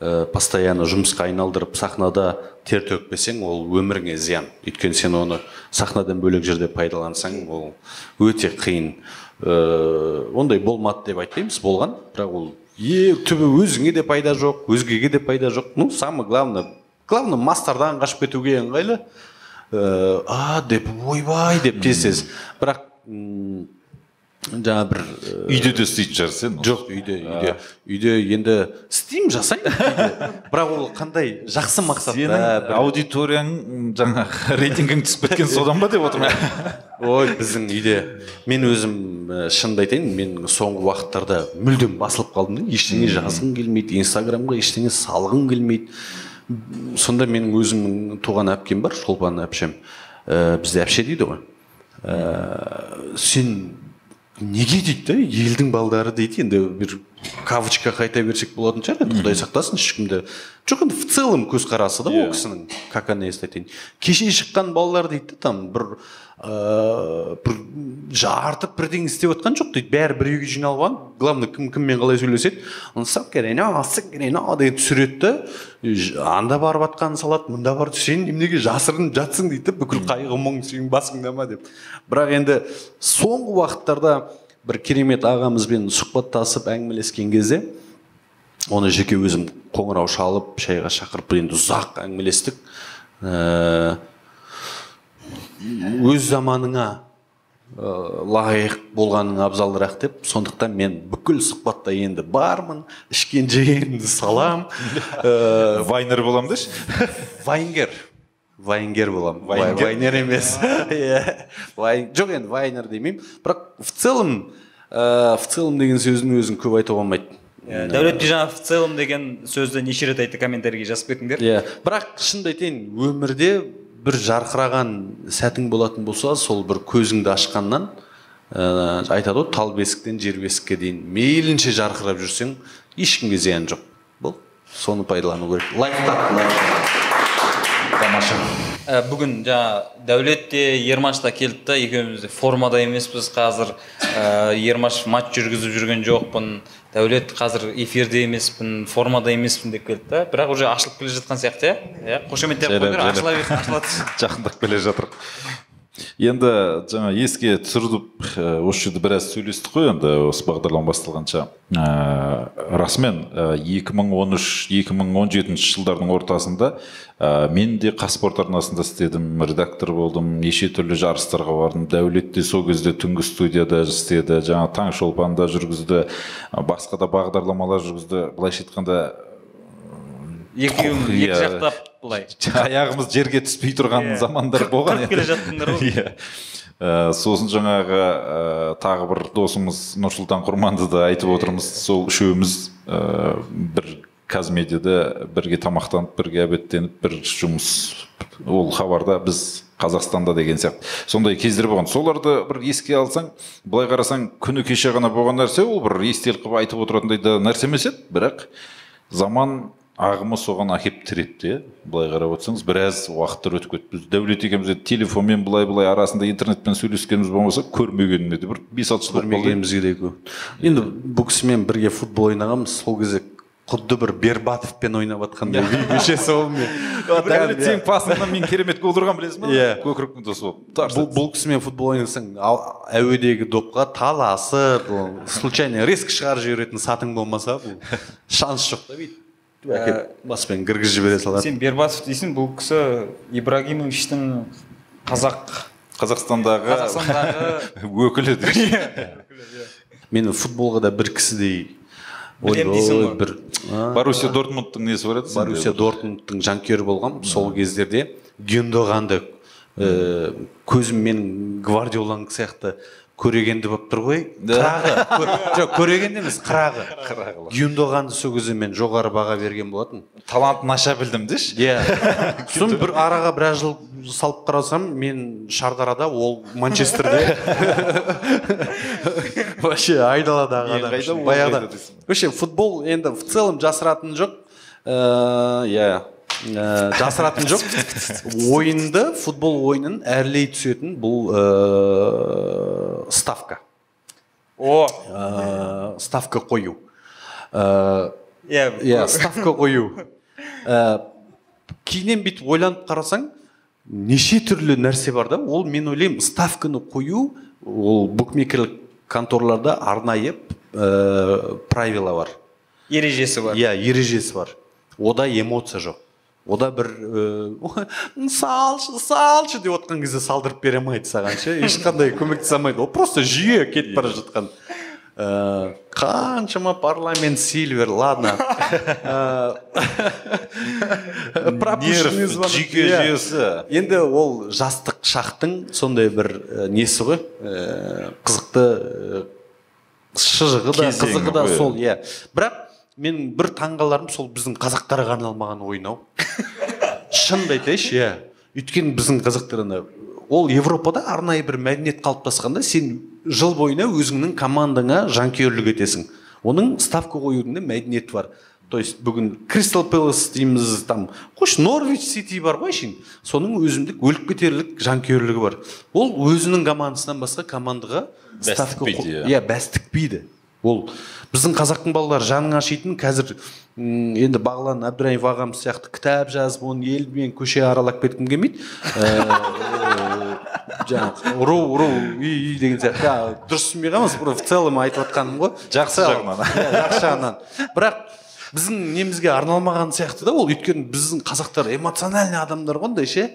ә, постоянно жұмысқа айналдырып сахнада тер төкпесең ол өміріңе зиян. Өйткені сен оны сахнадан бөлек жерде пайдалансаң ол өте қиын. Э, ондай болмады деп айтпаймыз болған. Бірақ ол е түбі өзіңе де пайда жоқ өзгеге де пайда жоқ. Ну самое главное главное мастардан қашып кетуге ыңғайлы. Э, а деп ойбай деп тез тез бірақ м, жаңа бір э, үйде де істейтін шығарсыз енді жоқ үйде үйде. Үйде енді істеймін жасаймын бірақ ол қандай жақсы мақсатта аудиторияң жаңағы рейтингің түсіп кеткен содан ба деп отырмын ой біздің үйде. Мен өзім ә, шынымды айтайын мен соңғы уақыттарда мүлдем басылып қалдым да. Ештеңе жазғым келмейді инстаграмға ештеңе салғым келмейді. Сонда менің өзімнің туған әпкем бар шолпан әпшем. Ә, бізде әпше дейді ғой. Ә, сен неге дейді да елдің балдары дейді енді бір кавычка қайта берсек болатын шығар енді құдай сақтасын ешкімді. Жоқ енді в целом көзқарасы да ол кісінің как она есть айтайын кеше шыққан балалар дейді там бір ыыы бір жартып бірдеңе істеп жатқан жоқ дейді. Бәрі бір үйге жиналып алған. Главное кім кіммен қалай сөйлеседі? Деген түсіреді да. Анда барып жатқанын салады мында барып сен неменеге жасырынып жатсың дейді да. Бүкіл қайғы мұң сенің басыңда ма деп. Бірақ енді соңғы уақыттарда бір керемет ағамызбен сұхбаттасып әңгімелескен кезде оны жеке өзім қоңырау шалып шайға шақырып енді ұзақ әңгімелестік Ә, өз заманыңа ә, лайық болғаның абзалырақ деп сондықтан мен бүкіл сұхбатта енді бармын ішкен жегенімді салам. Ә, вайнер боламын деші вайнгер. Вайнгер боламын Вайнгер? вайнер емес. Иә. Вай- жоқ енді вайнер демеймін. Бірақ в целом ә, в целом деген сөздің өзін көп айтуға болмайды. Иә, дәулет в целом деген сөзді неше рет айтты комментарийге жазып кетіңдер иә. Бірақ шынымды айтайын өмірде бір жарқыраған сәтің болатын болса сол бір көзіңді ашқаннан ә, айтады ғой тал бесіктен жер бесікке дейін мейлінше жарқырап жүрсең ешкімге зиян жоқ бұл соны пайдалану керек. Лайфхак. Тамаша. Ә, бүгін жаңа дәулет те ермаш та келді да екеуміз де формада емеспіз қазір. Ә, ермаш матч жүргізіп жүрген жоқпын. Дәулет қазір эфирде емеспін формада емеспін деп келді да. Бірақ уже ашылып келе жатқан сияқты иә. Иә қошеметтеп қойыңдар ашыла берсін ашылады жақындап келе жатыр. Енді жаңа еске түсіріп ә, осы жерде біраз сөйлестік қой енді осы бағдарлама басталғанша. Ә, расымен екі мың он үш екі мың он жетінші жылдардың ортасында ә, мен де қазспорт арнасында істедім редактор болдым неше түрлі жарыстарға бардым. Дәулет те сол кезде түнгі студияда істеді жаңа таң шолпанда жүргізді басқа да бағдарламалар жүргізді. Былайша айтқанда екеуің екі жақтап былай. Аяғымыз жерге түспей тұрған Иә. замандар болған келе жаттыңдар ғой. Иә. Ә, сосын жаңағы ә, тағы бір досымыз нұрсұлтан құрманды да айтып отырмыз. Сол үшеуміз ә, бір казмедияда бірге тамақтанып бірге обедтеніп бір жұмыс. Ол хабарда біз қазақстанда деген сияқты. Сондай кездер болған. Соларды бір еске алсаң былай қарасаң күні кеше ғана болған нәрсе. Ол бір естелік қылып айтып отыратындай да нәрсе емес еді. Бірақ заман ағымы соған әкеліп тіреді иә былай қарап отырсаңыз біраз уақыттар өтіп кетті. Біз дәулет екеуміз енді телефонмен былай былай арасында интернетпен сөйлескеніміз болмаса көрмегеніне де бір бес алты жыл көрмегенімізге де көп. Енді бұл кісімен бірге футбол ойнағанбыз. Сол кезде құдды бір бербатовпен ойнап жатқандай сонымен дәулет сенің пасыңнан мен. Керемет гол ұрған білесің ба Иә. көкіректің досы болып. Бұл, бұл кісімен футбол ойнасаң әуедегі допқа таласып случайно резко шығарып жіберетін сатың болмаса бұл шанс жоқ та бүйтіп әкеліп баспен кіргізіп жібере салады. сен бербатов дейсің бұл кісі ибрагимовичтің қазақ. Қазақстандағы қазақстандағы өкілі деші. мен футболға да бір кісідей Білем дейсің ойбой, ғой. бір боруссия дортмундтың несі бар еді? Боруссия дортмундтың жанкүйері болғам. Сол кездерде гюндоганды ә, көзіммен гвардиоланың сияқты көрегенді болып тұр ғой. Қырағы. Жоқ көрегенді емес қырағы. Гюндоганды сол кезде мен жоғары баға берген болатын. Талантын аша білдім деші иә. Сосын бір араға біраз жыл салып қарасам мен шардарада ол манчестерде. Вообще айдаладағы адам. баяғыда. вообще футбол енді в целом жасыратын жоқ. Э, иә. Жасыратын жоқ. Ойынды футбол ойынын әрлей түсетін бұл э, ставка. О! Э, ставка қою. Иә иә ставка қою. Ә, кейіннен бүйтіп ойланып қарасаң неше түрлі нәрсе бар да ол мен ойлаймын ставканы қою ол букмекерлік конторларда арнайы ә, правила бар. Ережесі бар. Иә ережесі бар. Ода эмоция жоқ. Ода бір ә, салшы салшы деп отқан кезде салдырып бере алмайды саған ше ешқандай көмектесе алмайды ол просто жүйе кетіп бара жатқан Ә, қаншама парламент сильвер ладно жүйке жүйесі енді ол жастық шақтың сондай бір несі ғой қызықты шыжығы да қызығы да сол иә бірақ мен бір таңғаларым сол біздің қазақтарға арналмаған ойын ау. Шынымды айтайыншы иә. Өйткені біздің қазақтар ана ол европада арнайы бір мәдениет қалыптасқанда сен жыл бойына өзіңнің командаңа жанкүйерлік етесің. Оның ставка қоюдың да мәдениеті бар. То есть бүгін кристал пэлас дейміз там қойшы норвич сити бар ғой әшейін соның өзіндік өліп кетерлік жанкүйерлігі бар. Ол өзінің командасынан басқа командаға ставка иә. иә бәс тікпейді ол біздің қазақтың балалары жаның ашитын. Қазір енді бағлан әбдірайымов ағамыз сияқты кітап жазып оны елмен көше аралап кеткім келмейді. Ә, жаңағы ұру ұру үй үй деген сияқты. Дұрыс түсінбей қалмаңыз просто в целом айтып жатқаным ғой. Жақсы жағынан. Иә, жақсы жағынан. Бірақ біздің немізге арналмаған сияқты да ол. Өйткені біздің қазақтар эмоциональный адамдар ғой андай ше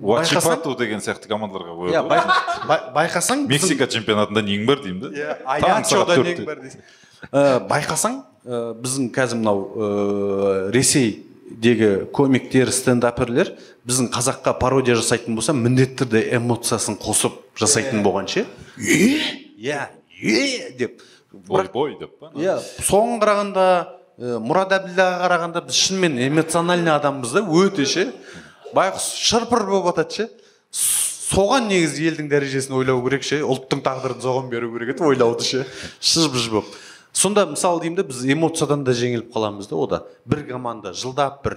уачипату деген сияқты командаларға иә қояды бай- бай- байқасаң мексика чемпионатында нең бар деймін да? Иә аячода нең бар дейсің. Ә, байқасаң ә, біздің қазір мынау ә, ресейдегі комиктер стендаперлер біздің қазаққа пародия жасайтын болса міндетті түрде эмоциясын қосып жасайтын болған ше. Иә е деп. Бой бой деп па? Иә соған қарағанда мұрат әбділдаға қарағанда біз шынымен эмоциональный адамбыз да өте ше. Байғұс шырпыр болып жатады ше. Соған негізі елдің дәрежесін ойлау керек ше. Ұлттың тағдырын соған беру керек еді ойлауды ше. Шыж быж болып. Сонда мысалы деймін да біз эмоциядан да жеңіліп қаламыз да ода бір команда жылдап бір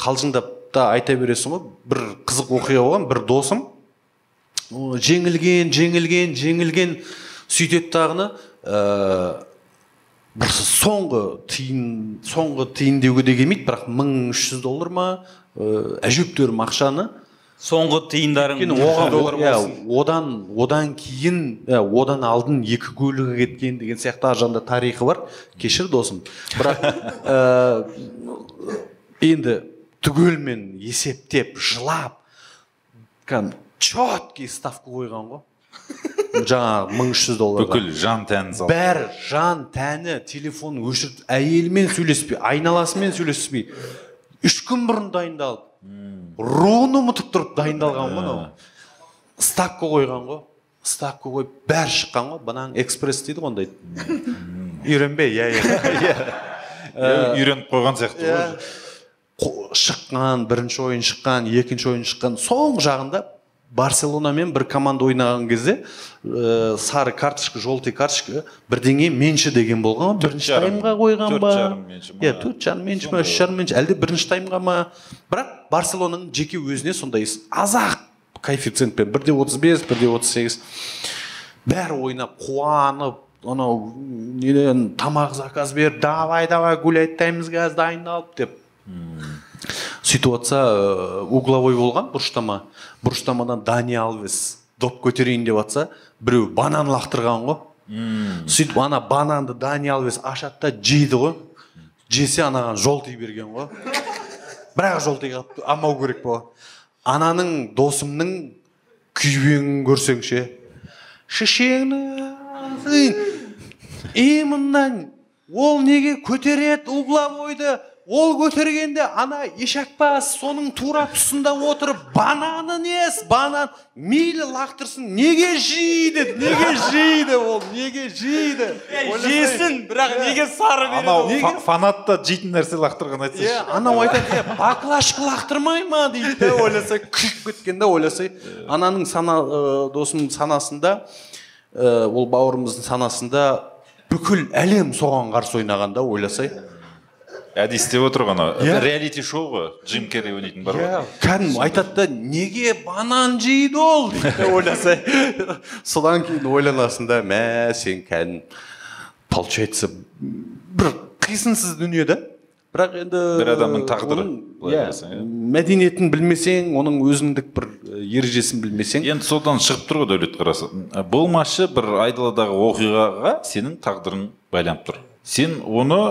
қалжыңдап та айта бересің ғой. Бір қызық оқиға болған бір досым. Жеңілген жеңілген жеңілген сөйтеді дағыны ә, бір соңғы тиын соңғы тиын деуге де келмейді бірақ мың үш жүз доллар ма ә, әжептәуір ақшаны соңғы тиындарың иә, одан одан кейін иә, одан алдын екі көлігі кеткен деген сияқты ар жағында тарихы бар. Кешір досым. Бірақ ә, енді түгелмен есептеп жылап кәдімгі четкий ставка қойған ғой. Жаңағы мың үш жүз долларға бүкіл жан тәнін салып. Бәрі жан тәні телефонын өшіріп әйелімен сөйлеспей айналасымен сөйлеспей үш күн бұрын дайындалып руын ұмытып тұрып дайындалған ғой мынау. Ставка қойған ғой. Ставка қойып бәрі шыққан ғой. Банан экспресс дейді ғой ондайды үйренбе иә иә. Үйреніп қойған сияқты ғой. Қо- шыққан бірінші ойын шыққан екінші ойын шыққан соң жағында барселонамен бір команда ойнаған кезде ә, сары карточка желтый карточка бірдеңе менші деген болған бірінші таймға қойған ба иә төрт жарым менші ма үш жарым менші әлде бірінші таймға ма бірақ барселонаның жеке өзіне сондай аз-ақ коэффициентпен бірде отыз бес бірде отыз сегіз бәрі ойнап қуанып анау неден тамақ заказ бер давай давай гулять таймыз қазір дайындалып деп сөйтіп жатса угловой болған бұрыштама. Бұрыштамадан дани алвес доп көтерейін деп жатса біреу банан лақтырған ғой сөйтіп ана бананды дани алвес ашады да жейді ғой жесе анаған желтый берген ғой бірақ желтый қалыпты алмау керек болған ананың досымның күйбеңін көрсең ше шешеңнің именно ол неге көтереді угловойды ол көтергенде ана ешакбас соның тура тұсында отырып бананы нес банан мейлі лақтырсын неге жейді неге жейді ол неге жейді? Жесін бірақ неге сары береді анау ол? фа- фанат та жейтін нәрсе лақтырған айтсайшы. Иә анау айтады иә баклажка лақтырмай ма? дейді да ойласай. Күйіп кеткен да ойласай. Ананың сана ә, досымның санасында ә, ол бауырымыздың санасында бүкіл әлем соған қарсы ойнаған да ойласай. Әдейі істеп отыр ғой анау Иә. реалити шоу ғой джим керри ойнайтын бар ғой. Кәдімгі айтады да неге банан жейді ол? Дейді да ойласай содан кейін ойланасың да мә сен кәдімгі получается бір қисынсыз дүние да. Бірақ енді бір адамның тағдыры, иә, иә. мәдениетін білмесең оның өзіндік бір ережесін білмесең. Енді содан шығып тұр ғой дәулет қарасы. Болмашы бір айдаладағы оқиғаға сенің тағдырың байланып тұр. Сен оны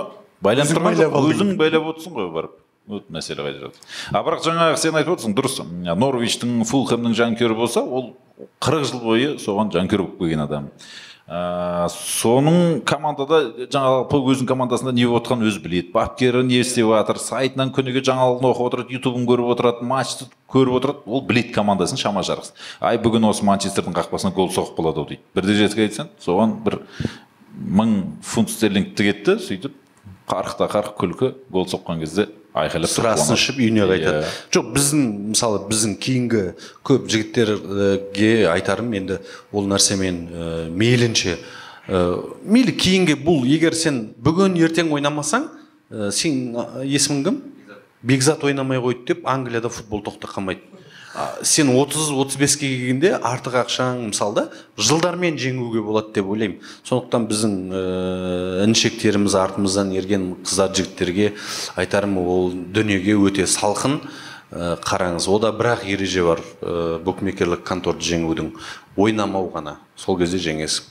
байланып Өзің байлап отырсың ғой барып. Вот мәселе қайда жатыр. А бірақ жаңағы сен айтып отырсың дұрыс. Норвичтің фулхэмнің жанкүйері болса ол қырық жыл бойы соған жанкүйер болып келген адам. Ә, соның командада жаңағы өзінің командасында не болып жатқанын өзі біледі. Бапкері не істеп жатыр сайтынан күніге жаңалығын оқып отырады ютубын көріп отырады матчты көріп отырады. Ол біледі командасын шама жарғысы ай бүгін осы манчестердің қақпасына гол соғып қалады ау дейді. Бірде жетіге айтсаң соған бір мың фунт стерлингті кетті сөйтіп қарықта қарық күлкі гол соққан кезде айқайлап қуанады. ішіп үйіне қайтады Иә. жоқ біздің мысалы біздің кейінгі көп жігіттерге айтарым енді ол нәрсемен ә, мейлінше. Ә, мейлі кейінгі бұл егер сен бүгін ертең ойнамасаң ә, сен есімің кім? Бекзат. Ойнамай қойды деп англияда футбол тоқтап қалмайды. Сен 30-35-ке келгенде артық ақшаң мысалы да жылдармен жеңуге болады деп ойлаймын. Сондықтан біздің ә, інішектеріміз артымыздан ерген қыздар жігіттерге айтарым ол дүниеге өте салқын. Ә, қараңыз ода бірақ ереже бар ә, букмекерлік конторды жеңудің. Ойнамау ғана сол кезде жеңесің.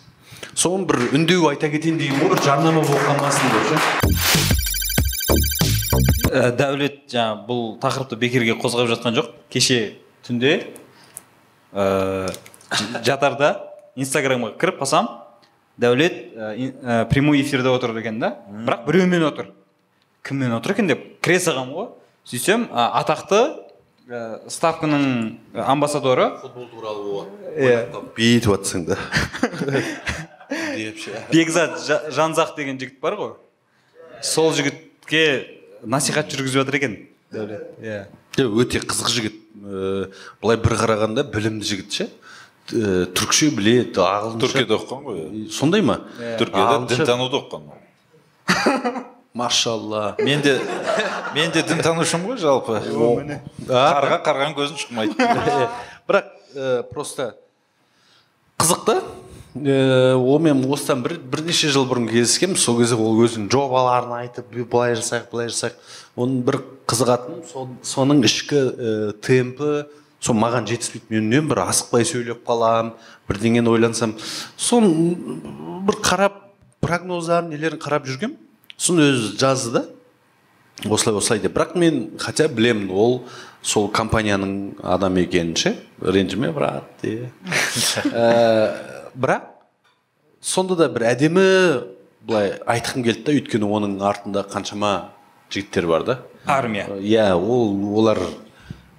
Соны бір үндеу айта кетейін деген ғой бір жарнама болып қалмасын деп ше. Дәулет жаңа бұл тақырыпты бекерге қозғап жатқан жоқ. Кеше түнде ә, ж- жатарда инстаграмға кіріп қалсам дәулет ә, ә, прямой эфирде отыр екен да. Бірақ біреумен отыр. Кіммен отыр екен деп кіре салғанмын ғой. Сөйтсем ә, атақты ә, ставканың амбассадоры. Футбол туралы иә бүйтіп жатсың да бекзат Жа- жанзақ деген жігіт бар ғой. Сол жігітке насихат жүргізіп жатыр екен. Дәулет. Иә. Өте қызық жігіт. Э, былай бір қарағанда білімді жігіт ше. Э, түркше біледі ағылшынша. Түркияда оқыған ғой сондай ма? Түркияда Ағылшынша- дінтануды оқыған машалла. Мен де мен де дінтанушымын ғой жалпы. Қарға қарған көзін шықмайды. Бірақ ә, просто қызық та. Э, онымен осыдан бір бірнеше жыл бұрын кездескенбіз сол кезде ол өзінің жобаларын айтып «Бу- былай жасайық былай жасайық. Оның бір қызығатыны сол, соның ішкі ә, темпі сол маған жетіспейді мен үнемі бір асықпай сөйлеп қаламын бірдеңені ойлансам соны бір қарап прогноздарын нелерін қарап жүргем соны өзі жазды да осылай осылай деп бірақ мен хотя білемін ол сол компанияның адамы екенін ше ренжіме брат де Ә, бірақ сонда да бір әдемі былай айтқым келді да өйткені оның артында қаншама жігіттер бар да. Армия. Иә ол олар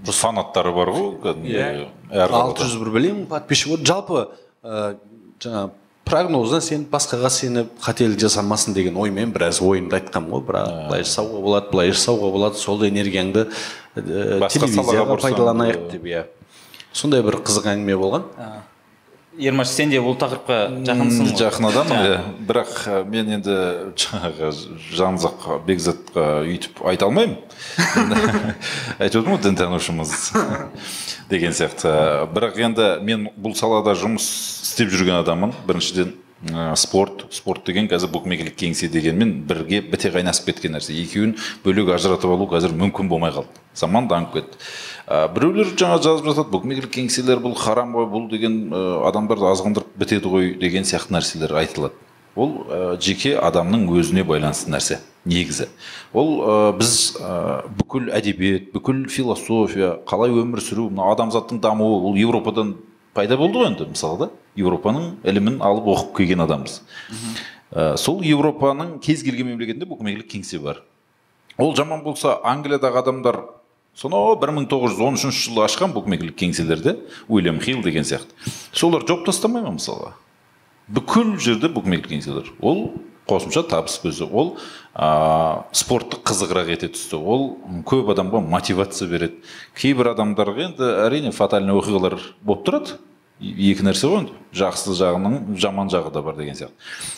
фанаттары бар ғой кәдімгі әр алты жүз бір білемін подписчик. Вот жалпы ә, жаңағы прогноздан сеніп басқаға сеніп қателік жасамасын деген оймен біраз ойымды айтқанмын ғой. Бірақ былай жасауға болады былай жасауға болады. Сол энергияңды ә, телевизияға пайдаланайық ә, деп иә. Сондай бір қызық әңгіме болған. Ермаш сен де бұл тақырыпқа жақынсың ғой. жақын адаммын иә. Бірақ мен енді жаңағы жанзақ бекзатқа өйтіп айта алмаймын. Айтып отырмын ғой дінтанушымыз деген сияқты. Бірақ енді мен бұл салада жұмыс істеп жүрген адаммын біріншіден. Ә, спорт спорт деген қазір букмекерлік кеңсе дегенмен бірге біте қайнасып кеткен нәрсе. Екеуін бөлек ажыратып алу қазір мүмкін болмай қалды. Заман дамып кетті. Ә, біреулер жаңа жазып жатады букмекерлік кеңселер бұл харам ғой бұл деген ә, адамдарды азғындырып бітеді ғой деген сияқты нәрселер айтылады. Ол ә, жеке адамның өзіне байланысты нәрсе негізі. Ол ә, біз ә, бүкіл әдебиет бүкіл философия қалай өмір сүру мына адамзаттың дамуы ол еуропадан пайда болды ғой енді мысалы да. Еуропаның ілімін алып оқып келген адамбыз. Ә, сол еуропаның кез келген мемлекетінде букмекерлік кеңсе бар. Ол жаман болса англиядағы адамдар сонау бір мың тоғыз жүз он үшінші жылы ашқан букмекерлік кеңселерде уильям хилл деген сияқты. Солар жауып тастамай ма мысалға? Бүкіл жерде букмекерлік кеңселер. Ол қосымша табыс көзі. Ол ә, спортты қызығырақ ете түсті. Ол көп адамға мотивация береді. Кейбір адамдарға енді әрине фатальный оқиғалар болып тұрады. Екі нәрсе ғой жақсы жағының жаман жағы да бар деген сияқты.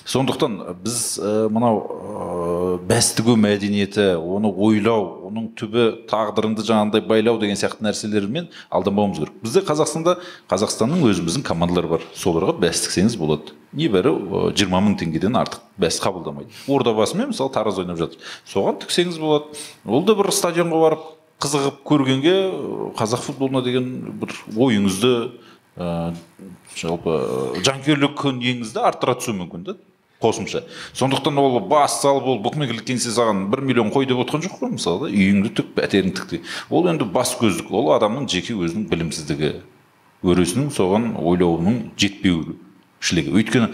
Сондықтан біз ә, мынау бәс тігу мәдениеті оны ойлау оның түбі тағдырыңды жаңағындай байлау деген сияқты нәрселермен алданбауымыз керек. Бізде қазақстанда қазақстанның өзіміздің командалары бар. Соларға бәс тіксеңіз болады. Небәрі жиырма мың теңгеден артық бәс қабылдамайды. Ордабасымен мысалы тараз ойнап жатыр. Соған тіксеңіз болады. Ол да бір стадионға барып қызығып көргенге қазақ футболына деген бір ойыңызды ә, жалпы ә, жанкүйерлік неңізді арттыра түсуі мүмкін да қосымша. Сондықтан ол бас салып ол букмекерлік кеңсе саған бір миллион қой деп отқан жоқ қой мысалы да үйіңді тік пәтеріңді тік ол енді бас көздік ол адамның жеке өзінің білімсіздігі өресінің соған ойлауының жетпеушілігі. Өйткені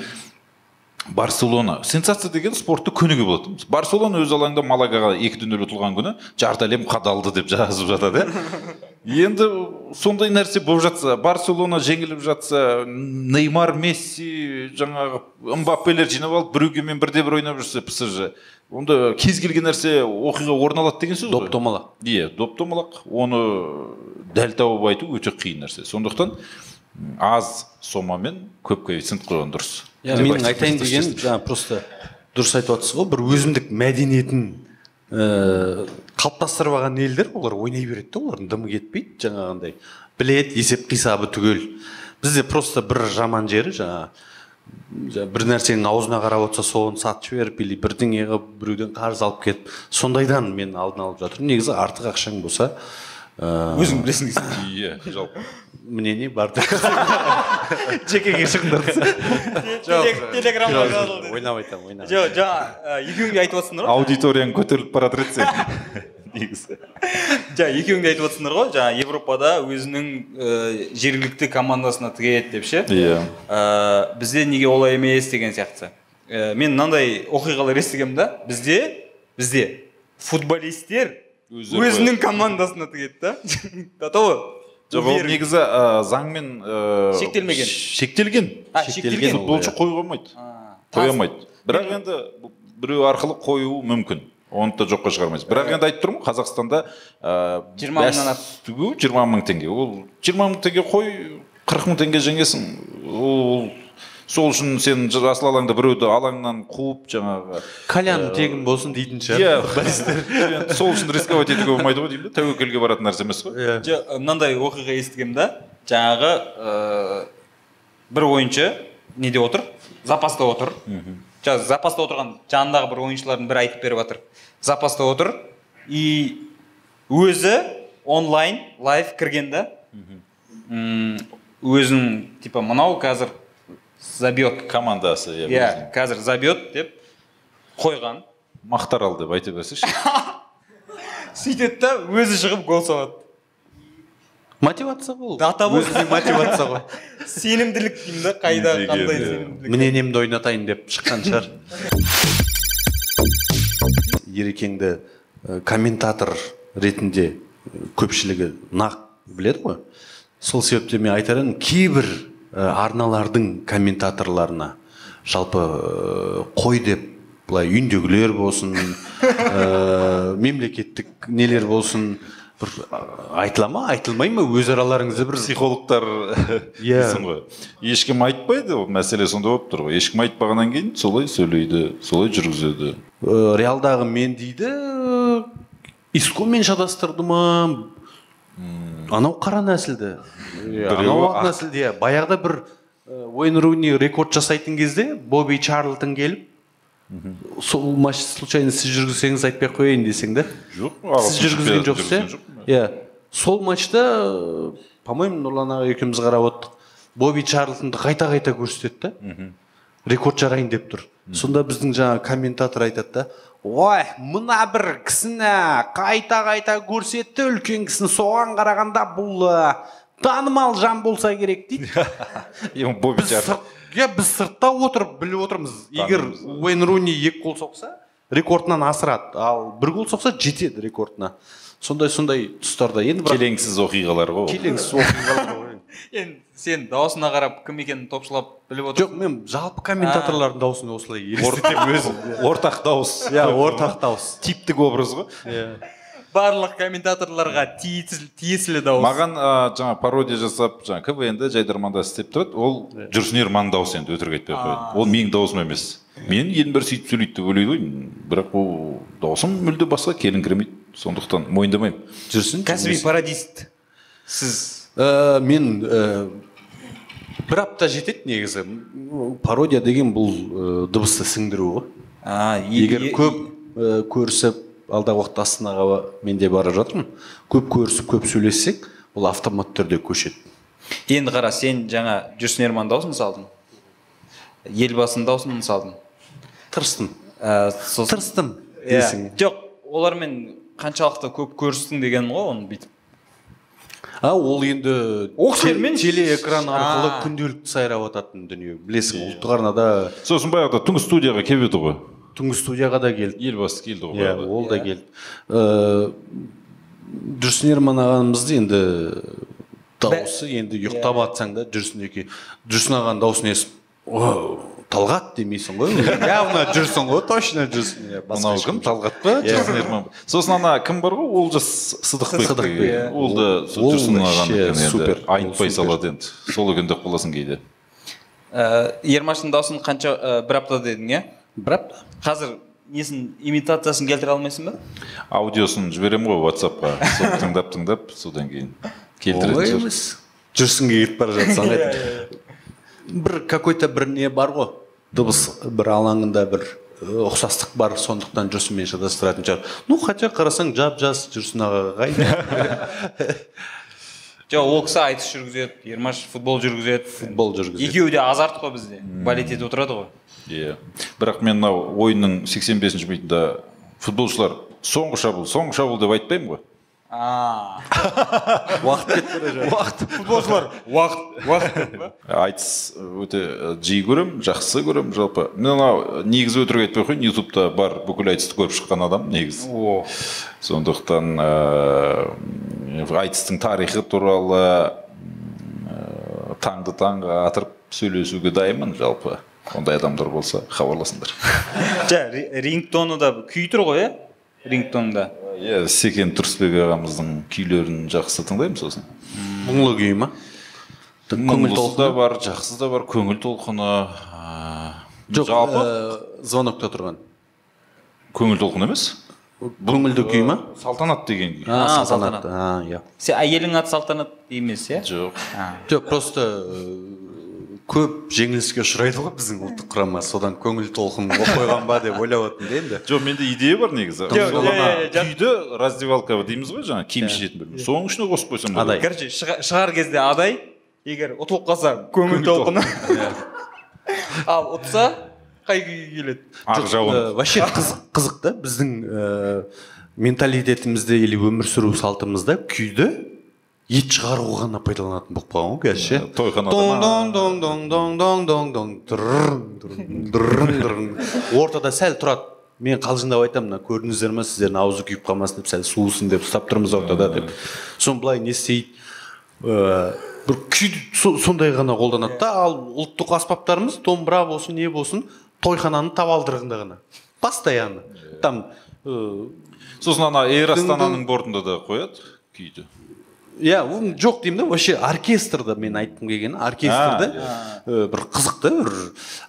барселона. Сенсация деген спортты күніге болады. Барселона өз алаңында малагаға екі де нөл ұтылған күні жарты әлем қадалды деп жазып жатады иә. Енді сондай нәрсе болып жатса барселона жеңіліп жатса неймар месси жаңағы мбаппелер жинап алып брюгемен бірде бір ойнап жүрсе псж онда кез келген нәрсе оқиға орын алады деген сөз ғой. Доп домалақ. Иә доп домалақ. Оны дәл тауып айту өте қиын нәрсе. Сондықтан аз сомамен көп коэффициент қойған дұрыс. Менің айтайын дұрыс деген естіп. жаңа просто дұрыс айтып жатсыз ғой бір өзіндік мәдениетін ііі қалыптастырып алған елдер олар ойнай береді да олардың дымы кетпейді жаңағындай. Біледі есеп қисабы түгел. Бізде просто бір жаман жері жаңа бір нәрсенің аузына қарап отырса соны сатып жіберіп или бірдеңе қылып біреуден қарыз алып кетіп сондайдан мен алдын алып жатырмын. Негізі артық ақшаң болса ыыы өзің білесің дейсің. Иә жалпы. Мнение бар. Жекеге шығыңдар телеграмға жазылды. ойнап айтамын ойнап жоқ жаңа екеуің де айтып отырсыңдар ғой. Аудиторияң көтеріліп бара жатыр еді сен. Негізі. Жаңа екеуің де айтып отырсыңдар ғой. Жаңа европада өзінің ә, жергілікті командасына тігеді деп ше? Иә. Ә, бізде неге олай емес? деген сияқты. Ә, мен мынандай оқиғалар естігемін да. Бізде бізде футболисттер Өздері өзінің командасына тігеді да. Готовы? Жоқ ол негізі ә, заңмен ә, Шектелмеген. шектелген. А, шектелген. футболшы қоюға алмайды. А, қоя алмайды. Бірақ енді біреу арқылы қоюы мүмкін. Оны да жоққа шығармайсыз. Бірақ енді айтып тұрмын ғой, қазақстанда 20 мыңнан жиырма мың теңге. Ол жиырма мың теңге қой қырық мың теңге жеңесің. Ол сол үшін сен жасыл алаңда біреуді алаңнан қуып жаңағы кальян тегін болсын дейтін шығар. иә. Сол үшін рисковать етуге болмайды ғой деймін да тәуекелге баратын нәрсе емес қой. Иә. Жо- мынандай оқиға естігемін да. Жаңағы бір ойыншы неде отыр? Запаста отыр. Жаңағы запаста отырған жанындағы бір ойыншылардың бірі айтып беріп жатыр. Запаста отыр. И өзі онлайн лайв кірген да. М, өзінің типа мынау қазір забьет командасы иә иә қазір забьет деп қойған. Мақтарал деп айта берсейші сөйтеді да өзі шығып гол салады. Мотивация бұл Дата мотивация ғой. Сенімділік деймін да қайда қандай сенімділік? Ойнатайын деп шыққан шығар. Ерекеңді комментатор ретінде көпшілігі нақ біледі ғой. Сол себептен мен айтар едім кейбір арналардың комментаторларына. Жалпы э, қой деп былай үйіндегілер болсын э, мемлекеттік нелер болсын бір э, айтыла ма айтылмай ма? Өз араларыңызда бір психологтар Иә. дейсің ғой. Ешкім айтпайды мәселе сонда болып тұр ғой. Ешкім айтпағаннан кейін солай сөйлейді солай жүргізеді. Э, реалдағы мен дейді э, искомен шатастырды ма? Анау қара нәсілді. Анау ақ нәсілді иә баяғыда бір уэйн руни рекорд жасайтын кезде бобби чарлтон келіп сол матч случайно сіз жүргізсеңіз айтпай ақ қояйын десең да жоқ сіз жүргізген жоқсыз иә? иә. Сол матчта по моему нұрлан аға екеуміз қарап отырдық. Бобби чарлтонды қайта қайта көрсетеді да. Рекорд жарайын деп тұр. Сонда біздің жаңа комментатор айтады да ой мына бір кісіні қайта қайта көрсетті үлкен кісіні. Соған қарағанда бұл танымал жан болса керек дейді. Иә біз сыртта отырып біліп отырмыз. Егер уэйн руни екі гол соқса рекордынан асырады. Ал бір гол соқса жетеді рекордына. Сондай сондай тұстарда енді бірақ келеңсіз оқиғалар ғой келеңсіз оқиғалар ғой. енді сен даусына қарап кім екенін топшылап біліп отырсың. Жоқ мен жалпы комментаторлардың дауысын осылай елестетемін. Өзім ортақ дауыс. Иә ортақ дауыс. Типтік образ ғой. Барлық комментаторларға тиесілі, тиесілі дауыс. Маған жаңа пародия жасап жаңа квн ді жайдарманда істеп тұрады. Ол жүрсін ерманның дауысы енді өтірік айтпай ақ қояйын. Ол менің даусым емес. Мен елдің бәрі сөйтіп сөйлейді деп ойлайды ғой. Бірақ ол даусым мүлде басқа келіңкіремейді сондықтан мойындамаймын. Жүрсін кәсіби пародист сіз. Ә, мен ә, бір апта жетеді негізі. Пародия деген бұл ә, дыбысты сіңдіру ғой. А, егер көп ә, көрісіп алдағы уақытта астанаға мен де бара жатырмын. Көп көрісіп көп сөйлессек бұл автоматты түрде көшеді. Енді қара сен жаңа жүрсін ерман дауысын салдың. Елбасының дауысын салдың. Тырыстым. Ә, сосын тырыстым Иә. дейсің. Жоқ олармен қаншалықты көп көрістің деген ғой оны бүйтіп. А ол енді Ол кісілермен- телеэкран арқылы күнделікті сайрап жататын дүние. Білесің ұлттық арнада сосын баяғыда түнгі студияға келіп еді ғой. Түнгі студияға да келді. Елбасы келді ғой иә ол да келді. Э, жүрсін ерман ағамызды енді дауысы енді ұйықтап жатсаң да жүрсін еке жүрсін ағаның дауысын естіп «О, талғат демейсің ғой явно жүрсін ғой точно жүрсін иә, басқа мынау кім талғат па? Иә. жүрсін ерман ба? сосын ана кім бар ғой? Олжас сыдықбек Сыдықбек, иә. ол да жүрсін супер. айтпай салады енді. Сол екен деп қаласың кейде. Ә, ермаштың дауысын қанша ә, бір апта дедің иә? Бір апта. Қазір несін имитациясын келтіре алмайсың ба? Аудиосын жіберемін ғой ватсапқа соны тыңдап тыңдап содан кейін келтіретін емес. Жүрсінге кетіп бара жатсаң қайтеді бір какой то бір не бар ғой. Дыбыс бір алаңында бір ұқсастық бар сондықтан жүрсінмен шатастыратын шығар. Ну хотя қарасаң жап жас жүрсін аға қайда жоқ ол кісі айтыс жүргізеді ермаш футбол жүргізеді. Футбол жүргізеді. Екеуі де азарт қой бізде. Балет етіп отырады ғой. Иә. Бірақ мен мынау ойынның 85 бесінші минутында футболшылар соңғы шабуыл соңғы шабуыл деп айтпаймын ғой. Уақыт бара жатыр уақыт. Футболшылар уақыт уақыт айтыс өте э, жиі көремін жақсы көремін жалпы. Мен анау негізі өтірік айтпай ақ қояйын ютубта бар бүкіл айтысты көріп шыққан адам негізі. Сондықтан ә, айтыстың тарихы туралы таңды таңға атырып сөйлесуге дайынмын жалпы. Ондай адамдар болса хабарласыңдар. Жа рингтоны да күй тұр ғой иә? Рингтонда. Иә секен тұрысбек ағамыздың күйлерін жақсы тыңдаймын сосын мұңлы күй ма? Көңіл мұңлысы да толқыны бар жақсы да бар көңіл толқыны жоқ жалпы? э, звонокта тұрған. Көңіл толқын емес? Көңілді күй ма? Салтанат деген күй. А А, салтанат. иә. Сен әйелің аты салтанат емес иә? Жоқ. А. жоқ просто э, көп жеңіліске ұшырайды ғой біздің ұлттық құрама. Содан көңіл толқын болып қойған ба деп ойлап отырмын да енді жоқ менде идея бар негізі. Иә, иә, иә. күйді раздевалка дейміз ғой жаңағы киім шешетін бөлме. Соның ішіне қосып қойсам Адай. короче шыға- шығар кезде адай егер ұтылып қалса көңіл толқыны. Ал ұтса қай күйге келеді? Ақ жауын. вообще қызық қызық та біздің менталитетімізде или өмір сүру салтымызда күйді ет шығару ғана пайдаланатын болып қалған ғой қазір ше тойханада ортада сәл тұрады мен қалжыңдап айтамын мына көрдіңіздер ма? Сіздердің аузы күйіп қалмасын деп сәл суысын деп ұстап тұрмыз ортада деп соны былай не істейді бір күй со- сондай ғана қолданады да ал ұлттық аспаптарымыз домбыра болсын не болсын тойхананың табалдырығында ғана постоянно там сосын ана эйр астананың бортында да қояды күйді иә жоқ деймін да вообще оркестрді мен айтқым келгені оркестрді ә, бір қызық та бір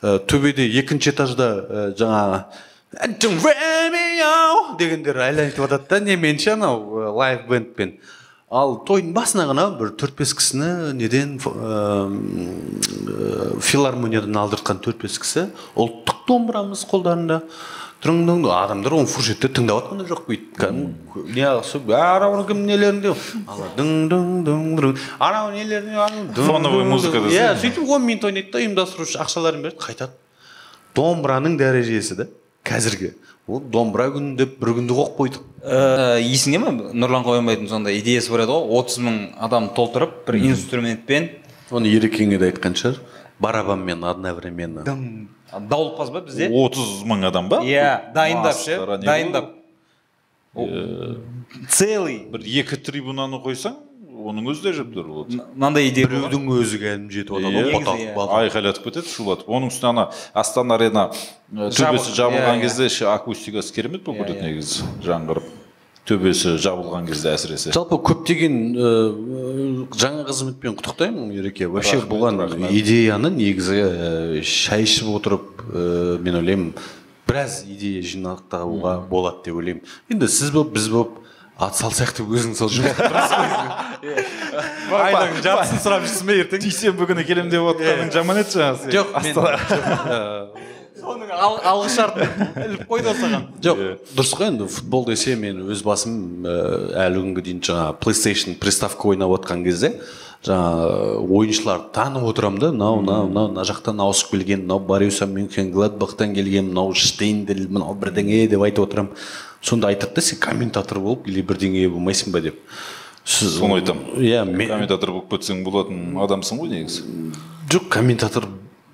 ә, төбеде екінші этажда ә, жаңағы дегендер әлі айтып жатады да неменше анау лайв бендпен ал тойдың басына ғана бір төрт бес кісіні неден филармониядан алдыртқан төрт бес кісі ұлттық домбырамыз қолдарында. Дың адамдар оны фуршетте тыңдап жатқан да жоқ бүйтіп кәдімгі не сол анау кім нелерінде ала дың дың дың дың анау дың Фоновый музыка иә сөйтіп он минут ойнайды да ұйымдастырушы ақшаларын береді қайтады домбыраның дәрежесі да қазіргі ол домбыра күні деп бір күнді қойып қойдық есіңде ма нұрлан қоянбайдың сондай идеясы бар еді ғой отыз мың адам толтырып бір инструментпен оны ерекеңе де айтқан шығар барабанмен одновременно дауылпаз ба бізде? отыз мың адам ба? Иә дайындап ше дайындап. Целый. бір екі трибунаны қойсаң оның өзі де әжептәуір болады мынандай идея біреудің өзі кәдімгі жетіп жатады Иә. ғой иә. айқайлатып кетеді шулатып. Оның үстіне ана астана арена төбесі жабылған иә, кезде ше акустикасы керемет болып Иә, кетеді иә. негізі жаңғырып. Төбесі жабылған кезде әсіресе. Жалпы көптеген ә, жаңа қызметпен құттықтаймын ереке. Вообще бұған идеяны негізі ә, шай ішіп отырып ә, мен ойлаймын біраз идея жинақтауға болады деп ойлаймын. Енді сіз болып біз болып ат салсақ деп өзің сол жұмыс айнаның жартысын сұрап жүрсің бе ертең? Дүйсенбі күні келемін деп отырғаның жаман еді жаңағы жоқ соның ал- алғы шартын іліп қойды саған жоқ дұрыс қой енді футбол десе мен өз басым әлі күнге дейін жаңа PlayStation приставка ойнап отқан кезде жаңа ойыншыларды танып отырамын да мынау мынау мынау мына жақтан ауысып келген мынау боруссия мюнхен гладбахтан келген мынау штейндел мынау бірдеңе деп айтып отырамын сонда айтады да сен комментатор болып или бірдеңе болмайсың ба? деп. Сіз соны айтамын. Иә мен комментатор болып кетсең болатын адамсың ғой негізі. Жоқ комментатор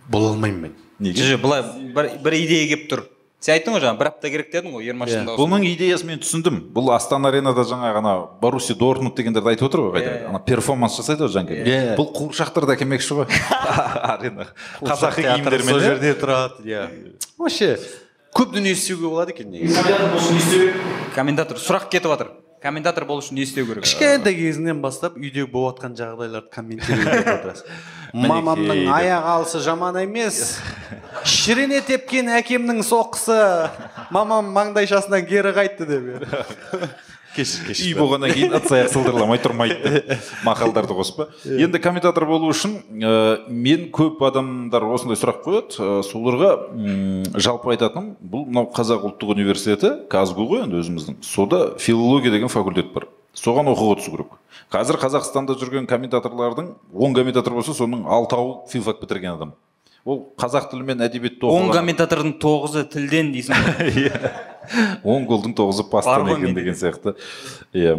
бола алмаймын мен. Неге? Жоқ былай бір, бір идея келіп тұр. Сен айттың ғой жаңа бір апта керек дедің ғой ермаштың дауысы бұның идеясын мен түсіндім. Бұл астана аренада жаңағы ана баруси дортмунд дегендерді айтып отыр ғой қайта Иә, ана перформанс жасайды ғой жанкеле Иә. бұл қуыршақтарды әкелмекші ғой. Арена. Қазақи киімдермен сол иә? жерде тұрады иә. Вообще көп дүние істеуге болады екен негізі. Комментатор сұрақ кетіп жатыр комментатор болу үшін не істеу керек. Кішкентай кезіңнен бастап үйде болып жатқан жағдайларды комментировать отырасың. Мамамның аяқ алысы жаман емес. Шірене тепкен әкемнің соққысы. Мамам маңдайшасынан кері қайтты деп. кешір үй кешір болғаннан кейін ыдыс аяқ сылдырламай тұрмайды мақалдарды қоспа енді комментатор болу үшін ә, мен көп адамдар осындай сұрақ қояды. Ә, соларға жалпы айтатыным бұл мынау қазақ ұлттық университеті казгу ғой енді өзіміздің. Сода филология деген факультет бар. Соған оқуға түсу керек. Қазір қазақстанда жүрген комментаторлардың он комментатор болса соның алтауы филфак бітірген адам. Ол қазақ тілі мен әдебиетті он оқыған комментатордың тоғызы тілден дейсің ғой. он голдың тоғызы пастан екен деген сияқты. Иә.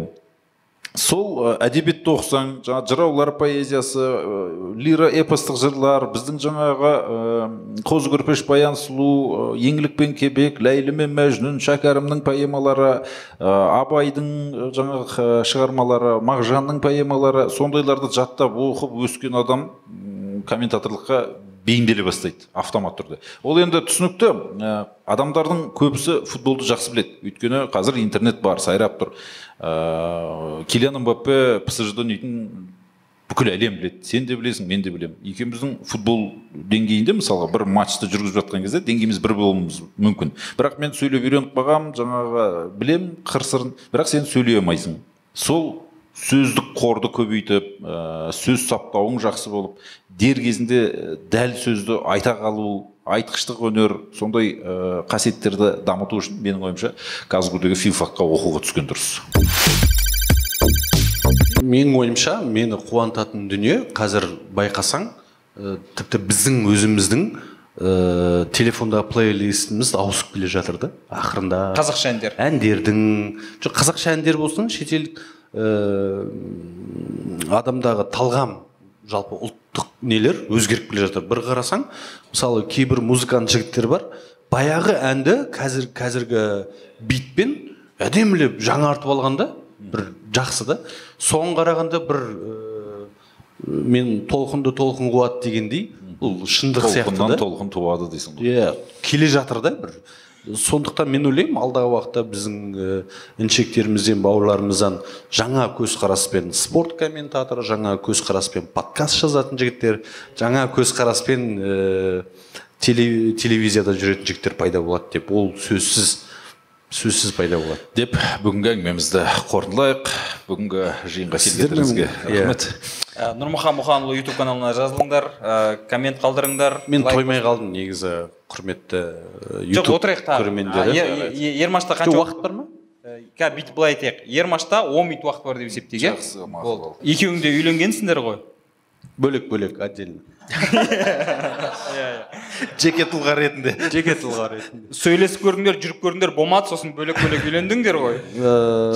Сол ә, әдебиетті оқысаң жаңағы жыраулар поэзиясы ә, лира эпостық жырлар біздің жаңағы ә, қозы көрпеш баян сұлу еңлік пен кебек ләйлі мен мәжнүн шәкәрімнің поэмалары ә, абайдың жаңағы шығармалары мағжанның поэмалары сондайларды жаттап оқып өскен адам комментаторлыққа бейімделе бастайды автомат түрде. Ол енді түсінікті ә, адамдардың көбісі футболды жақсы біледі. Өйткені қазір интернет бар сайрап тұр. Ә, килиан мбаппе псж дан дейтін бүкіл әлем біледі. Сен де білесің мен де білемін. Екеуміздің футбол деңгейінде мысалға бір матчты жүргізіп жатқан кезде деңгейіміз бір болуымыз мүмкін. Бірақ мен сөйлеп үйреніп қалғанмын жаңағы білемін қыр сырын. Бірақ сен сөйлей алмайсың. Сол сөздік қорды көбейтіп ә, сөз саптауың жақсы болып дер кезінде ә, дәл сөзді айта қалу айтқыштық өнер сондай ә, қасиеттерді дамыту үшін менің ойымша казгудегі филфакқа оқуға түскен дұрыс. Менің ойымша мені қуантатын дүние қазір байқасаң ә, тіпті біздің өзіміздің ә, телефондағы плейлистіміз ауысып келе жатыр да ақырында. Қазақша әндер. Әндердің жоқ қазақша әндер болсын шетелдік ә, адамдағы талғам жалпы ұлттық нелер өзгеріп келе жатыр. бір қарасаң мысалы кейбір музыкант жігіттер бар баяғы әнді қазір қазіргі битпен әдемілеп жаңартып алған да бір жақсы да. Соған қарағанда бір ә, мен толқынды толқын қуады дегендей бұл шындық сияқты да. Толқын туады дейсің ғой. Иә келе жатыр да бір. Сондықтан мен ойлаймын алдағы уақытта біздің ә, інішектерімізден бауырларымыздан жаңа көзқараспен спорт комментаторы жаңа көзқараспен подкаст жазатын жігіттер жаңа көзқараспен ә, теле, телевизияда жүретін жігіттер пайда болады деп ол сөзсіз сөзсіз пайда болады. Деп бүгінгі әңгімемізді қорытындылайық. Бүгінгі жиынға келгендеріңізге иә. рахмет. Ә, нұрмұхан мұханұлы ютуб каналына жазылыңдар ә, коммент қалдырыңдар мен лайк тоймай қалдым негізі құрметті ә, жоқ ютуб отырайық тағы. көрермендері. Ермашта қанша уақыт бар ма? Қазір бүйтіп былай айтайық. Ермашта он минут уақыт бар деп есептейік иә Жақсы, мақұл. болды. Екеуің де үйленгенсіңдер ғой. Бөлек бөлек отдельно. Жеке тұлға ретінде. Жеке тұлға ретінде. Сөйлесіп көрдіңдер жүріп көрдіңдер болмады сосын бөлек бөлек үйлендіңдер ғой. Э,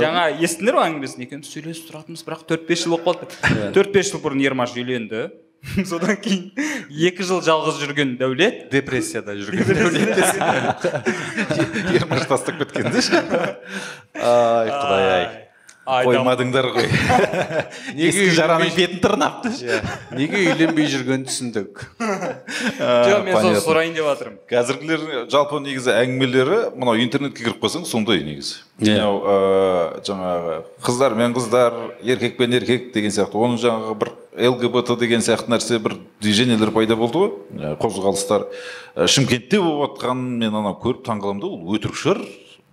жаңа естідіңдер ғой әңгімесін екеуміз сөйлесіп тұратынбыз бірақ төрт бес жыл болып қалды. Төрт бес жыл бұрын ермаш үйленді. Содан кейін екі жыл жалғыз жүрген дәулет. Депрессияда жүрген ермаш тастап кеткен деші. Ай құдай ай. Қоймадыңдар ғой. Неге жараның бетін тырнапты неге үйленбей жүргенін түсіндік. Жоқ мен соны сұрайын деп жатырмын. Қазіргілер жалпы негізі әңгімелері мынау интернетке кіріп қалсаң сондай негізі. Иә. мынау жаңағы қыздар мен қыздар еркек пен еркек деген сияқты. Оның жаңағы бір лгбт деген сияқты нәрсе бір движениелер пайда болды ғой. Ә, қозғалыстар. Ә, шымкентте болып жатқанын мен анау көріп таңқаламын да ол өтірік шығар.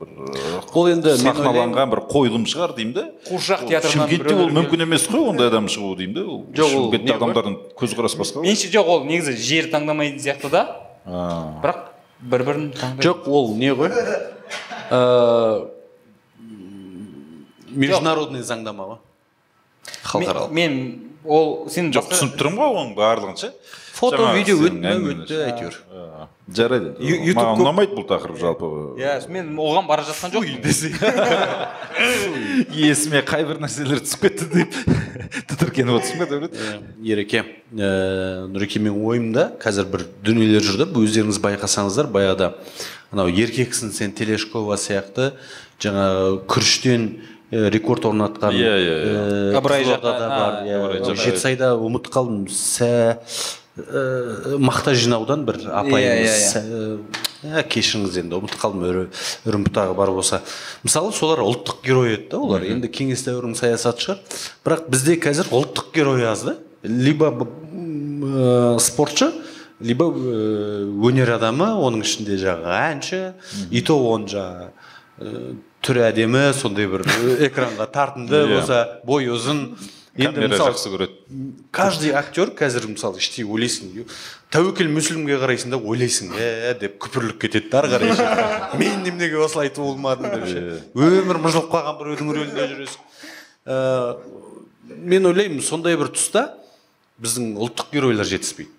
Бір ол енді сахналанған бір қойылым шығар деймін да қуыршақ театрынан шымкентте ол мүмкін емес қой ондай адам шығу деймін да ол Жоқ, ол шымкентте адамдардың көзқарасы басқа ғой. меніңше жоқ ол негізі жер таңдамайтын сияқты да. А. бірақ бір бірін жоқ ол не ғой? Э, международный заңнама ғой. Халықаралық. мен ол сен жоқ түсініп тұрмын ғой оның барлығын ше. Фото видео өтті өтті әйтеуір. А, жарайды маған ұнамайды бұл тақырып жалпы. Иә мен оған бара жатқан жоқпын есіме қай бір нәрселер түсіп кетті деп тітіркеніп отырсың ба дәулет? Ереке ә, нұреке менің ойымда қазір бір дүниелер жүр да өздеріңіз байқасаңыздар баяғыда анау еркексің сен телешкова сияқты жаңағы күріштен ә, рекорд орнатқан Иә, иә, иә. ә, иә, жетісайда ұмытып қалдым сә ә, мақта жинаудан бір Иә, апайымыз иә, ә, кешіріңіз енді ұмытып қалдым үрі- үрімбұтағы бар болса. Мысалы солар ұлттық герой еді да олар енді кеңес дәуірінің саясаты шығар. Бірақ бізде қазір ұлттық герой аз да. Либо ә, спортшы либо ә, өнер адамы оның ішінде жаңағы әнші и то он жаңағы түрі әдемі сондай бір экранға тартымды Иә. болса бойы ұзын камера мысалы, жақсы көреді. каждый актер қазір мысалы іштей ойлайсың тәуекел мүсілімге қарайсың да ойлайсың ә деп күпірлік кетеді да ары қарай мен неменеге осылай туылмадым деп ше. Өмір мыжылып қалған біреудің рөлінде жүресің ә, мен ойлаймын сондай бір тұста біздің ұлттық геройлар жетіспейді.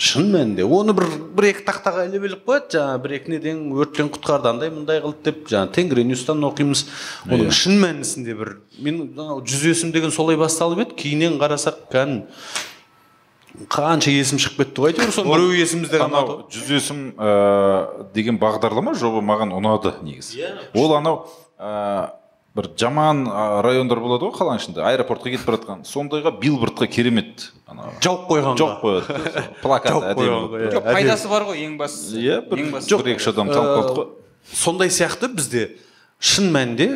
Шын мәнінде. Оны бір бір екі тақтаға іліп іліп қояды. Жаңағы бір екі неден өрттен құтқарды андай мындай қылды деп жаңағы тенгринюстан оқимыз. Оның шын мәнісінде бір мен анау жүз есім деген солай басталып еді. Кейіннен қарасақ кәдімгі қанша есім шығып кетті ғой әйтеуір соның біреуі есімізде анау жүз есім ә, деген бағдарлама жоба маған ұнады негізі. Ол анау ә, бір жаман ә, райондар болады ғой қаланың ішінде аэропортқа кетіп бара жатқан. Сондайға билбордқа керемет ана жауып қойғанға жоқ қояды. Плакат Жауып әдемі жоқ пайдасы бар ғой ең бастысы иә бір екі үш адам танып қалдық қой сондай сияқты бізде шын мәнінде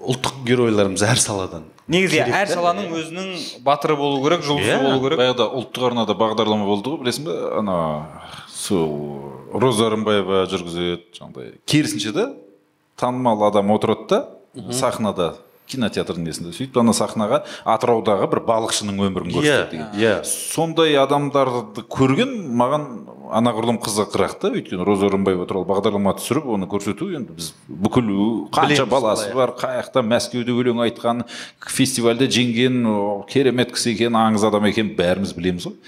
ұлттық геройларымыз әр саладан. Негізі әр саланың өзінің батыры болу керек жұлдызы Иә. болу керек. баяғыда ұлттық арнада бағдарлама болды ғой білесің бе? Ана сол роза рымбаева жүргізеді жаңағыдай. Керісінше да танымал адам отырады да сахнада кинотеатрдың несінде сөйтіп ана сахнаға атыраудағы бір балықшының өмірін иә көрсетеді деген. иә. Сондай адамдарды көрген маған анағұрлым қызығырақ та өйткені роза рымбаева туралы бағдарлама түсіріп оны көрсету енді біз бүкіл қанша баласы бар қай жақта мәскеуде өлең айтқан фестивальде жеңген керемет кісі екен аңыз адам екенін бәріміз білеміз ғой.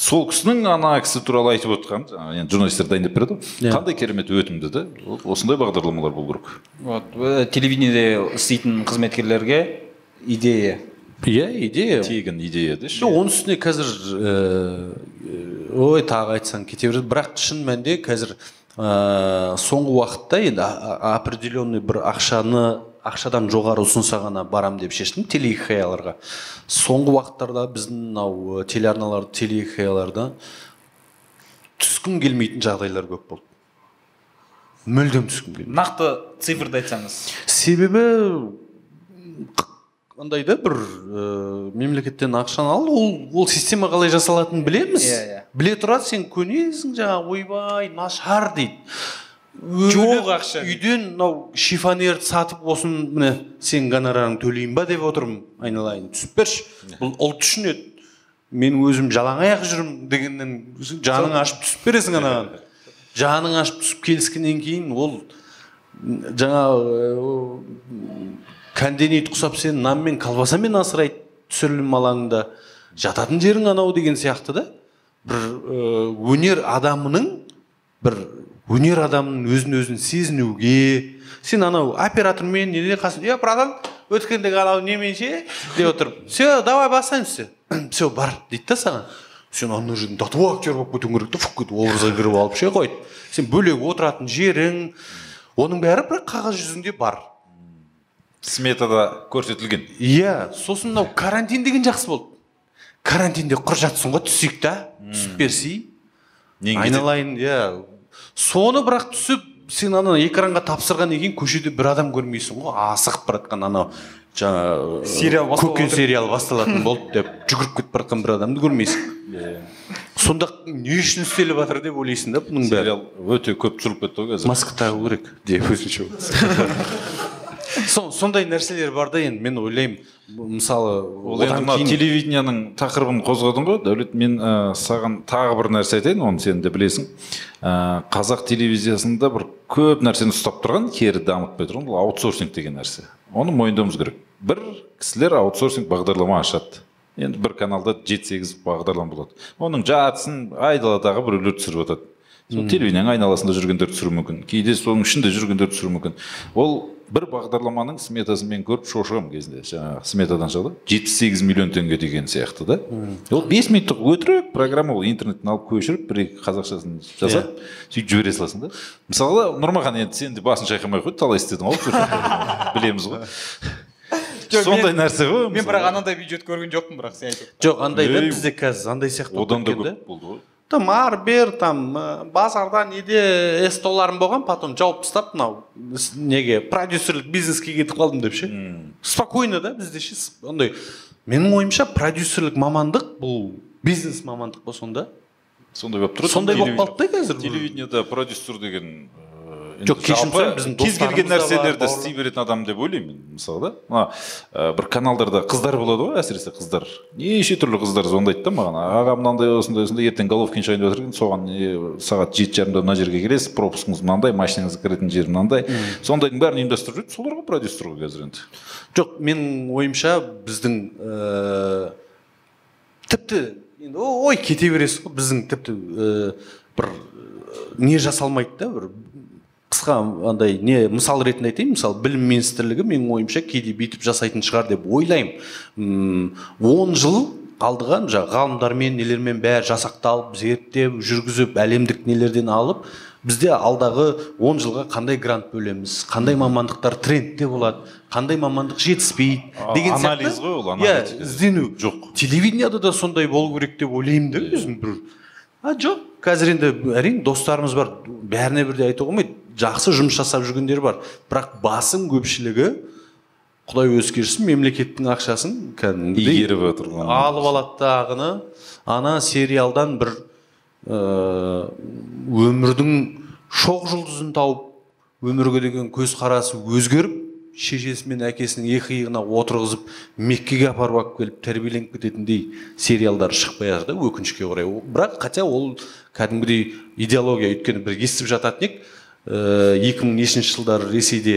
Сол кісінің ана кісі туралы айтып отқан жаңағы енді журналистер дайындап береді ғой. Иә. қандай керемет өтімді да осындай бағдарламалар болу керек. Вот э, телевидениеде істейтін қызметкерлерге идея. Иә идея. Тегін идея деші жоқ оның үстіне қазір э, ой тағы айтсаң кете береді. Бірақ шын мәнінде қазір ә, соңғы уақытта енді определенный бір ақшаны ақшадан жоғары ұсынса ғана барам деп шештім телехикаяларға. Соңғы уақыттарда біздің мынау телеарналар телехикаяларда түскім келмейтін жағдайлар көп болды. Мүлдем түскім келмейді. Нақты цифрды айтсаңыз. Себебі андай да бір ә, мемлекеттен ақшаны ал ол ол система қалай жасалатынын білеміз. Иә, иә. біле тұра сен көнесің жаңағы ойбай нашар дейді. Жоқ ақша үйден мынау шифонерді сатып осыны міне сен гонорарыңды төлеймін ба деп отырмын айналайын. Түсіп берші. Бұл ұлт үшін еді. Мен өзім жалаң аяқ жүрмін дегеннен жаның ашып түсіп бересің анаған жаның ашып түсіп келіскеннен кейін ол жаңағы кәнденейді құсап сен нан мен колбасамен асырайды түсірілім алаңында. Жататын жерің анау деген сияқты да. Бір өнер адамының бір өнер адамының өзін өзін сезінуге сен анау оператормен неде қасында е братан өткендегі анау немен ше деп отырып все давай бастайын все все бар дейді да саған. Сен ана жерден до того актер болып кетуің керек та фук кетіп образға кіріп алып ше қойды сен бөлек отыратын жерің оның бәрі бірақ қағаз жүзінде бар. Сметада көрсетілген. Иә сосын мынау карантин деген жақсы болды. Карантинде құр жатсың ғой түсейік та түсіп берсей айналайын иә. Соны бірақ түсіп сен ана экранға тапсырғаннан кейін көшеде бір адам көрмейсің ғой. Асығып бара жатқан анау жаңағы Сериал басталып көкен отыр. сериал басталатын болды деп жүгіріп кетіп бара жатқан бір адамды көрмейсің. Сонда не үшін істеліп жатыр деп ойлайсың да бұның бәрі? Сериал өте көп түсіріліп кетті ғой қазір. Маска тағу керек. Деп өзінше Со- сондай нәрселер бар да енді мен ойлаймын. Мысалы ол енді мына телевидениенің тақырыбын қозғадың ғой дәулет мен ә, саған тағы бір нәрсе айтайын оны сен де білесің. Ә, қазақ телевизиясында бір көп нәрсені ұстап тұрған кері дамытпай тұрған ол аутсорсинг деген нәрсе. Оны мойындауымыз керек. Бір кісілер аутсорсинг бағдарлама ашады. Енді бір каналда жеті сегіз бағдарлама болады. Оның жартысын айдаладағы біреулер түсіріп жатады сол телевидениенің айналасында жүргендер түсіруі мүмкін кейде соның ішінде жүргендер түсіруі мүмкін. Ол бір бағдарламаның сметасын мен көріп шошығамын кезінде жаңағы сметадан шығады. жетпіс сегіз миллион теңге деген сияқты да. Ол бес минуттық өтірік программа ол интернеттен алып көшіріп бір екі қазақшасын жасап сөйтіп жібере саласың да. Мысалы нұрмахан енді сен де басын шайқамай ақ қой талай істедің ғой білеміз ғой. Жоқ, сондай мен- нәрсе ғой мен бірақ анандай бюджет көрген жоқпын бірақ сен айтып жоқ андай да бізде қазір андай сияқты одан да. көп болды ғой. Там ары бер там ә, базарда неде столарым болған потом жауып тастап мынау с- неге продюсерлік бизнеске кетіп қалдым деп ше. Спокойно да бізде ше с- андай менің ойымша продюсерлік мамандық бұл бизнес мамандық па сонда. Сондай болып тұрады сондай болып қалды да қазір телевидениеда продюсер деген ә, Жоқ, кешірім біздің кез келген нәрселерді істей беретін адам деп ойлаймын мен мысалы да мына бір каналдарда қыздар болады ғой әсіресе қыздар неше түрлі қыздар звондайды да маған аға мынандай осындай осындай ертең головкин шайында отыр екен соған сағат жеті жарымда мына жерге келесіз пропускіңіз мынандай машинаңыз кіретін жер мынандай сондайдың бәрін ұйымдастырып жүреді солар ғой продюсер ғой қазір енді жоқ менің ойымша біздің ә, тіпті енді ой кете бересіз ғой біздің тіпті ә, бір не жасалмайды да бір қысқа андай не мысал ретінде айтайын мысалы білім министрлігі менің ойымша кейде бүйтіп жасайтын шығар деп ойлаймын. Он жыл алдыға жаңағы ғалымдармен нелермен бәрі жасақталып зерттеп жүргізіп әлемдік нелерден алып бізде алдағы 10 жылға қандай грант бөлеміз қандай мамандықтар трендте болады қандай мамандық жетіспейді деген анализ ғой ол, иә іздену. Жоқ. телевидениеда да сондай болу керек деп ойлаймын да өзім бір. А жоқ қазір енді әрине достарымыз бар бәріне бірдей айтуға болмайды жақсы жұмыс жасап жүргендер бар. Бірақ басым көпшілігі құдай өзі кешірсін мемлекеттің ақшасын кәдімгідей игеріп отыр алып алады дағыны ана сериалдан бір ыыы өмірдің шоқ жұлдызын тауып өмірге деген көзқарасы өзгеріп шешесі мен әкесінің екі иығына отырғызып меккеге апарып алып келіп тәрбиеленіп кететіндей сериалдар шықпай жатыр да өкінішке қарай О- бірақ хотя ол кәдімгідей идеология өйткені бір естіп жататын едік екі мың нешінші жылдары ресейде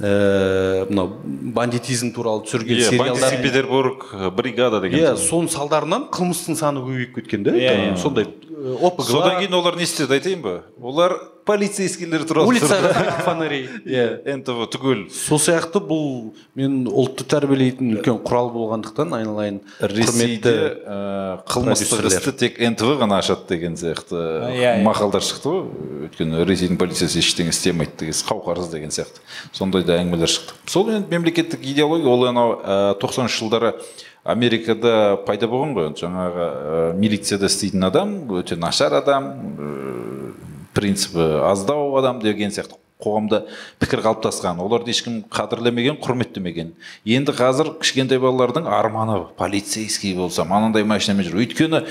ііі мынау бандитизм туралы түсірген иә сериалдар петербург э, бригада деген иә соның салдарынан қылмыстың саны көбейіп кеткен да Иә, иә. сондай э, опг содан кейін олар не істеді айтайын ба? Олар полицейскийлер туралы улица фонарей. Иә нтв түгел. Сол сияқты бұл мен ұлтты тәрбиелейтін үлкен құрал болғандықтан айналайын ресейде ә, қылмыстық істі тек нтв ғана ашады деген сияқты иә, иә. мақалдар шықты ғой. Өйткені ресейдің полициясы ештеңе істемейді деген қауқарсыз деген сияқты. Сондай да әңгімелер шықты. Сол енді мемлекеттік идеология ол анау тоқсаныншы жылдары америкада пайда болған ғой. Жаңағы ә, милицияда істейтін адам өте нашар адам ә, принципі аздау адам деген сияқты қоғамда пікір қалыптасқан оларды ешкім қадірлемеген құрметтемеген. Енді қазір кішкентай балалардың арманы полицейский болсам анандай машинамен жүр. Өйткені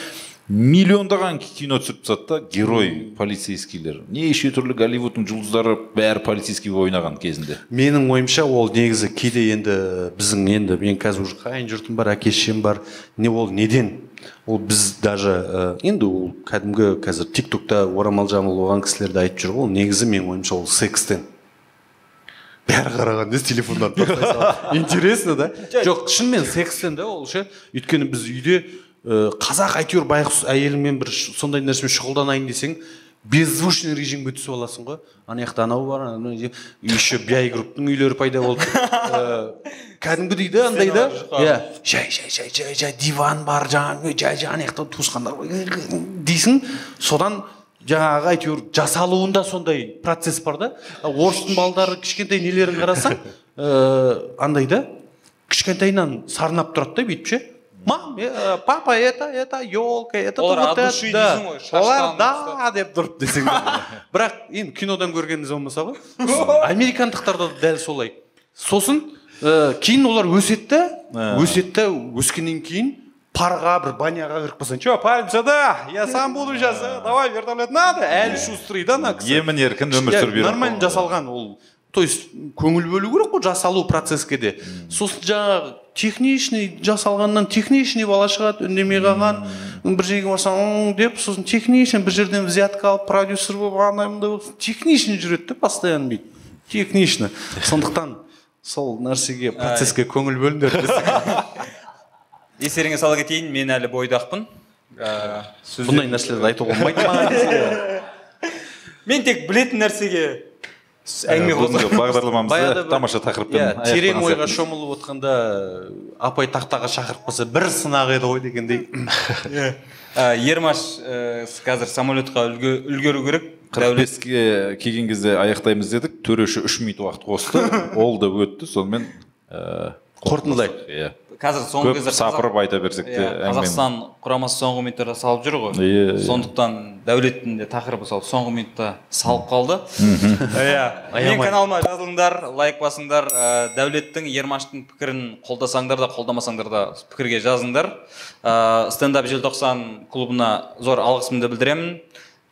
миллиондаған кино түсіріп тастады да герой полицейскийлер. Неше түрлі голливудтың жұлдыздары бәрі полицейский ойнаған кезінде. Менің ойымша ол негізі кейде енді біздің енді мен қазір уже қайын жұртым бар әке шешем бар не ол неден ол біз даже ә, енді ол кәдімгі қазір тик токта орамал жамылып алған кісілер де айтып жүр ғой. Ол негізі менің ойымша ол секстен. Бәрі қараған тастай салып. интересно да? Жоқ шынымен секстен да ол ше. Өйткені біз үйде ә, қазақ әйтеуір байғұс әйеліңмен бір сондай нәрсемен шұғылданайын десең беззвучный режимге түсіп аласың ғой. Ана жақта анау бар еще биай групптың үйлері пайда болды. Ә, кәдімгідей да андай да? иә. жай жай жай жай жай диван бар жаңағы жай жай ана жақта туысқандар бар. Дейсің содан жаңағы әйтеуір жасалуында сондай процесс бар да? Орыстың балдары кішкентай нелерін қарасаң ыыы андай да? Кішкентайынан сарнап тұрады да бүйтіп ше? Мам э, папа это это елка это Олар вот от это, да». олар да деп тұрып десең де. бірақ енді кинодан көргеніміз болмаса ғой. Американдықтарда да дәл солай. Сосын ә, кейін олар өседі да өседі да өскеннен кейін парға бір баняға кіріп қалсаң че парень сюда я сам буду сейчас э, давай вертолет надо! Әлі шустрый да ана кісі емін еркін өмір сүріп береді нормально жасалған ол. То есть көңіл бөлу керек қой жасалу процесске де сосын жаңағы техничный жасалғаннан техничный бала шығады үндемей қалған. Бір жерге барсаң деп сосын техничный бір жерден взятка алып продюсер болып андай мындай болып техничный жүреді да постоянно бүйтіп. Технично сондықтан сол нәрсеге процесске көңіл бөліңдер естеріңе сала кетейін мен әлі бойдақпын. Ә, бұндай нәрселерді айтуға болмайды мен тек білетін нәрсеге әңгіме бүгінгі бағдарламамызды тамаша тақырыппен иә, терең ойға шомылып отқанда апай тақтаға шақырып қалса бір сынақ еді ғой дегендей. Ә, ермаш ә, қазір самолетқа үлге- үлгеру керек. Беске келген кезде аяқтаймыз дедік. Төреші үш минут уақыт қосты. Ол да өтті. Сонымен ә, қорытындылайық. иә. Қазір соңғы көп кезде сапырып айта берсек те Иә, қазақстан құрамасы соңғы минуттарда салып жүр ғой. Иә, сондықтан дәулеттің де тақырыбы сол соңғы минутта салып қалды. Иә. Мен Аямай. каналыма жазылыңдар лайк басыңдар. Ә, дәулеттің ермаштың пікірін қолдасаңдар да қолдамасаңдар да пікірге жазыңдар. Ә, стендап желтоқсан клубына зор алғысымды білдіремін.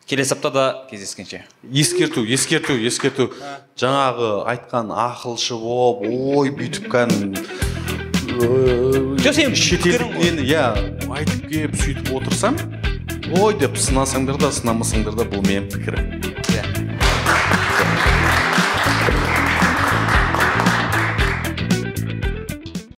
Келесі аптада кездескенше. Ескерту ескерту ескерту. Жаңағы айтқан ақылшы болып ой бүйтіп кәдімгі Жоқ, иә айтып келіп сөйтіп отырсам ой деп сынасаңдар да сынамасаңдар да бұл менің пікірім.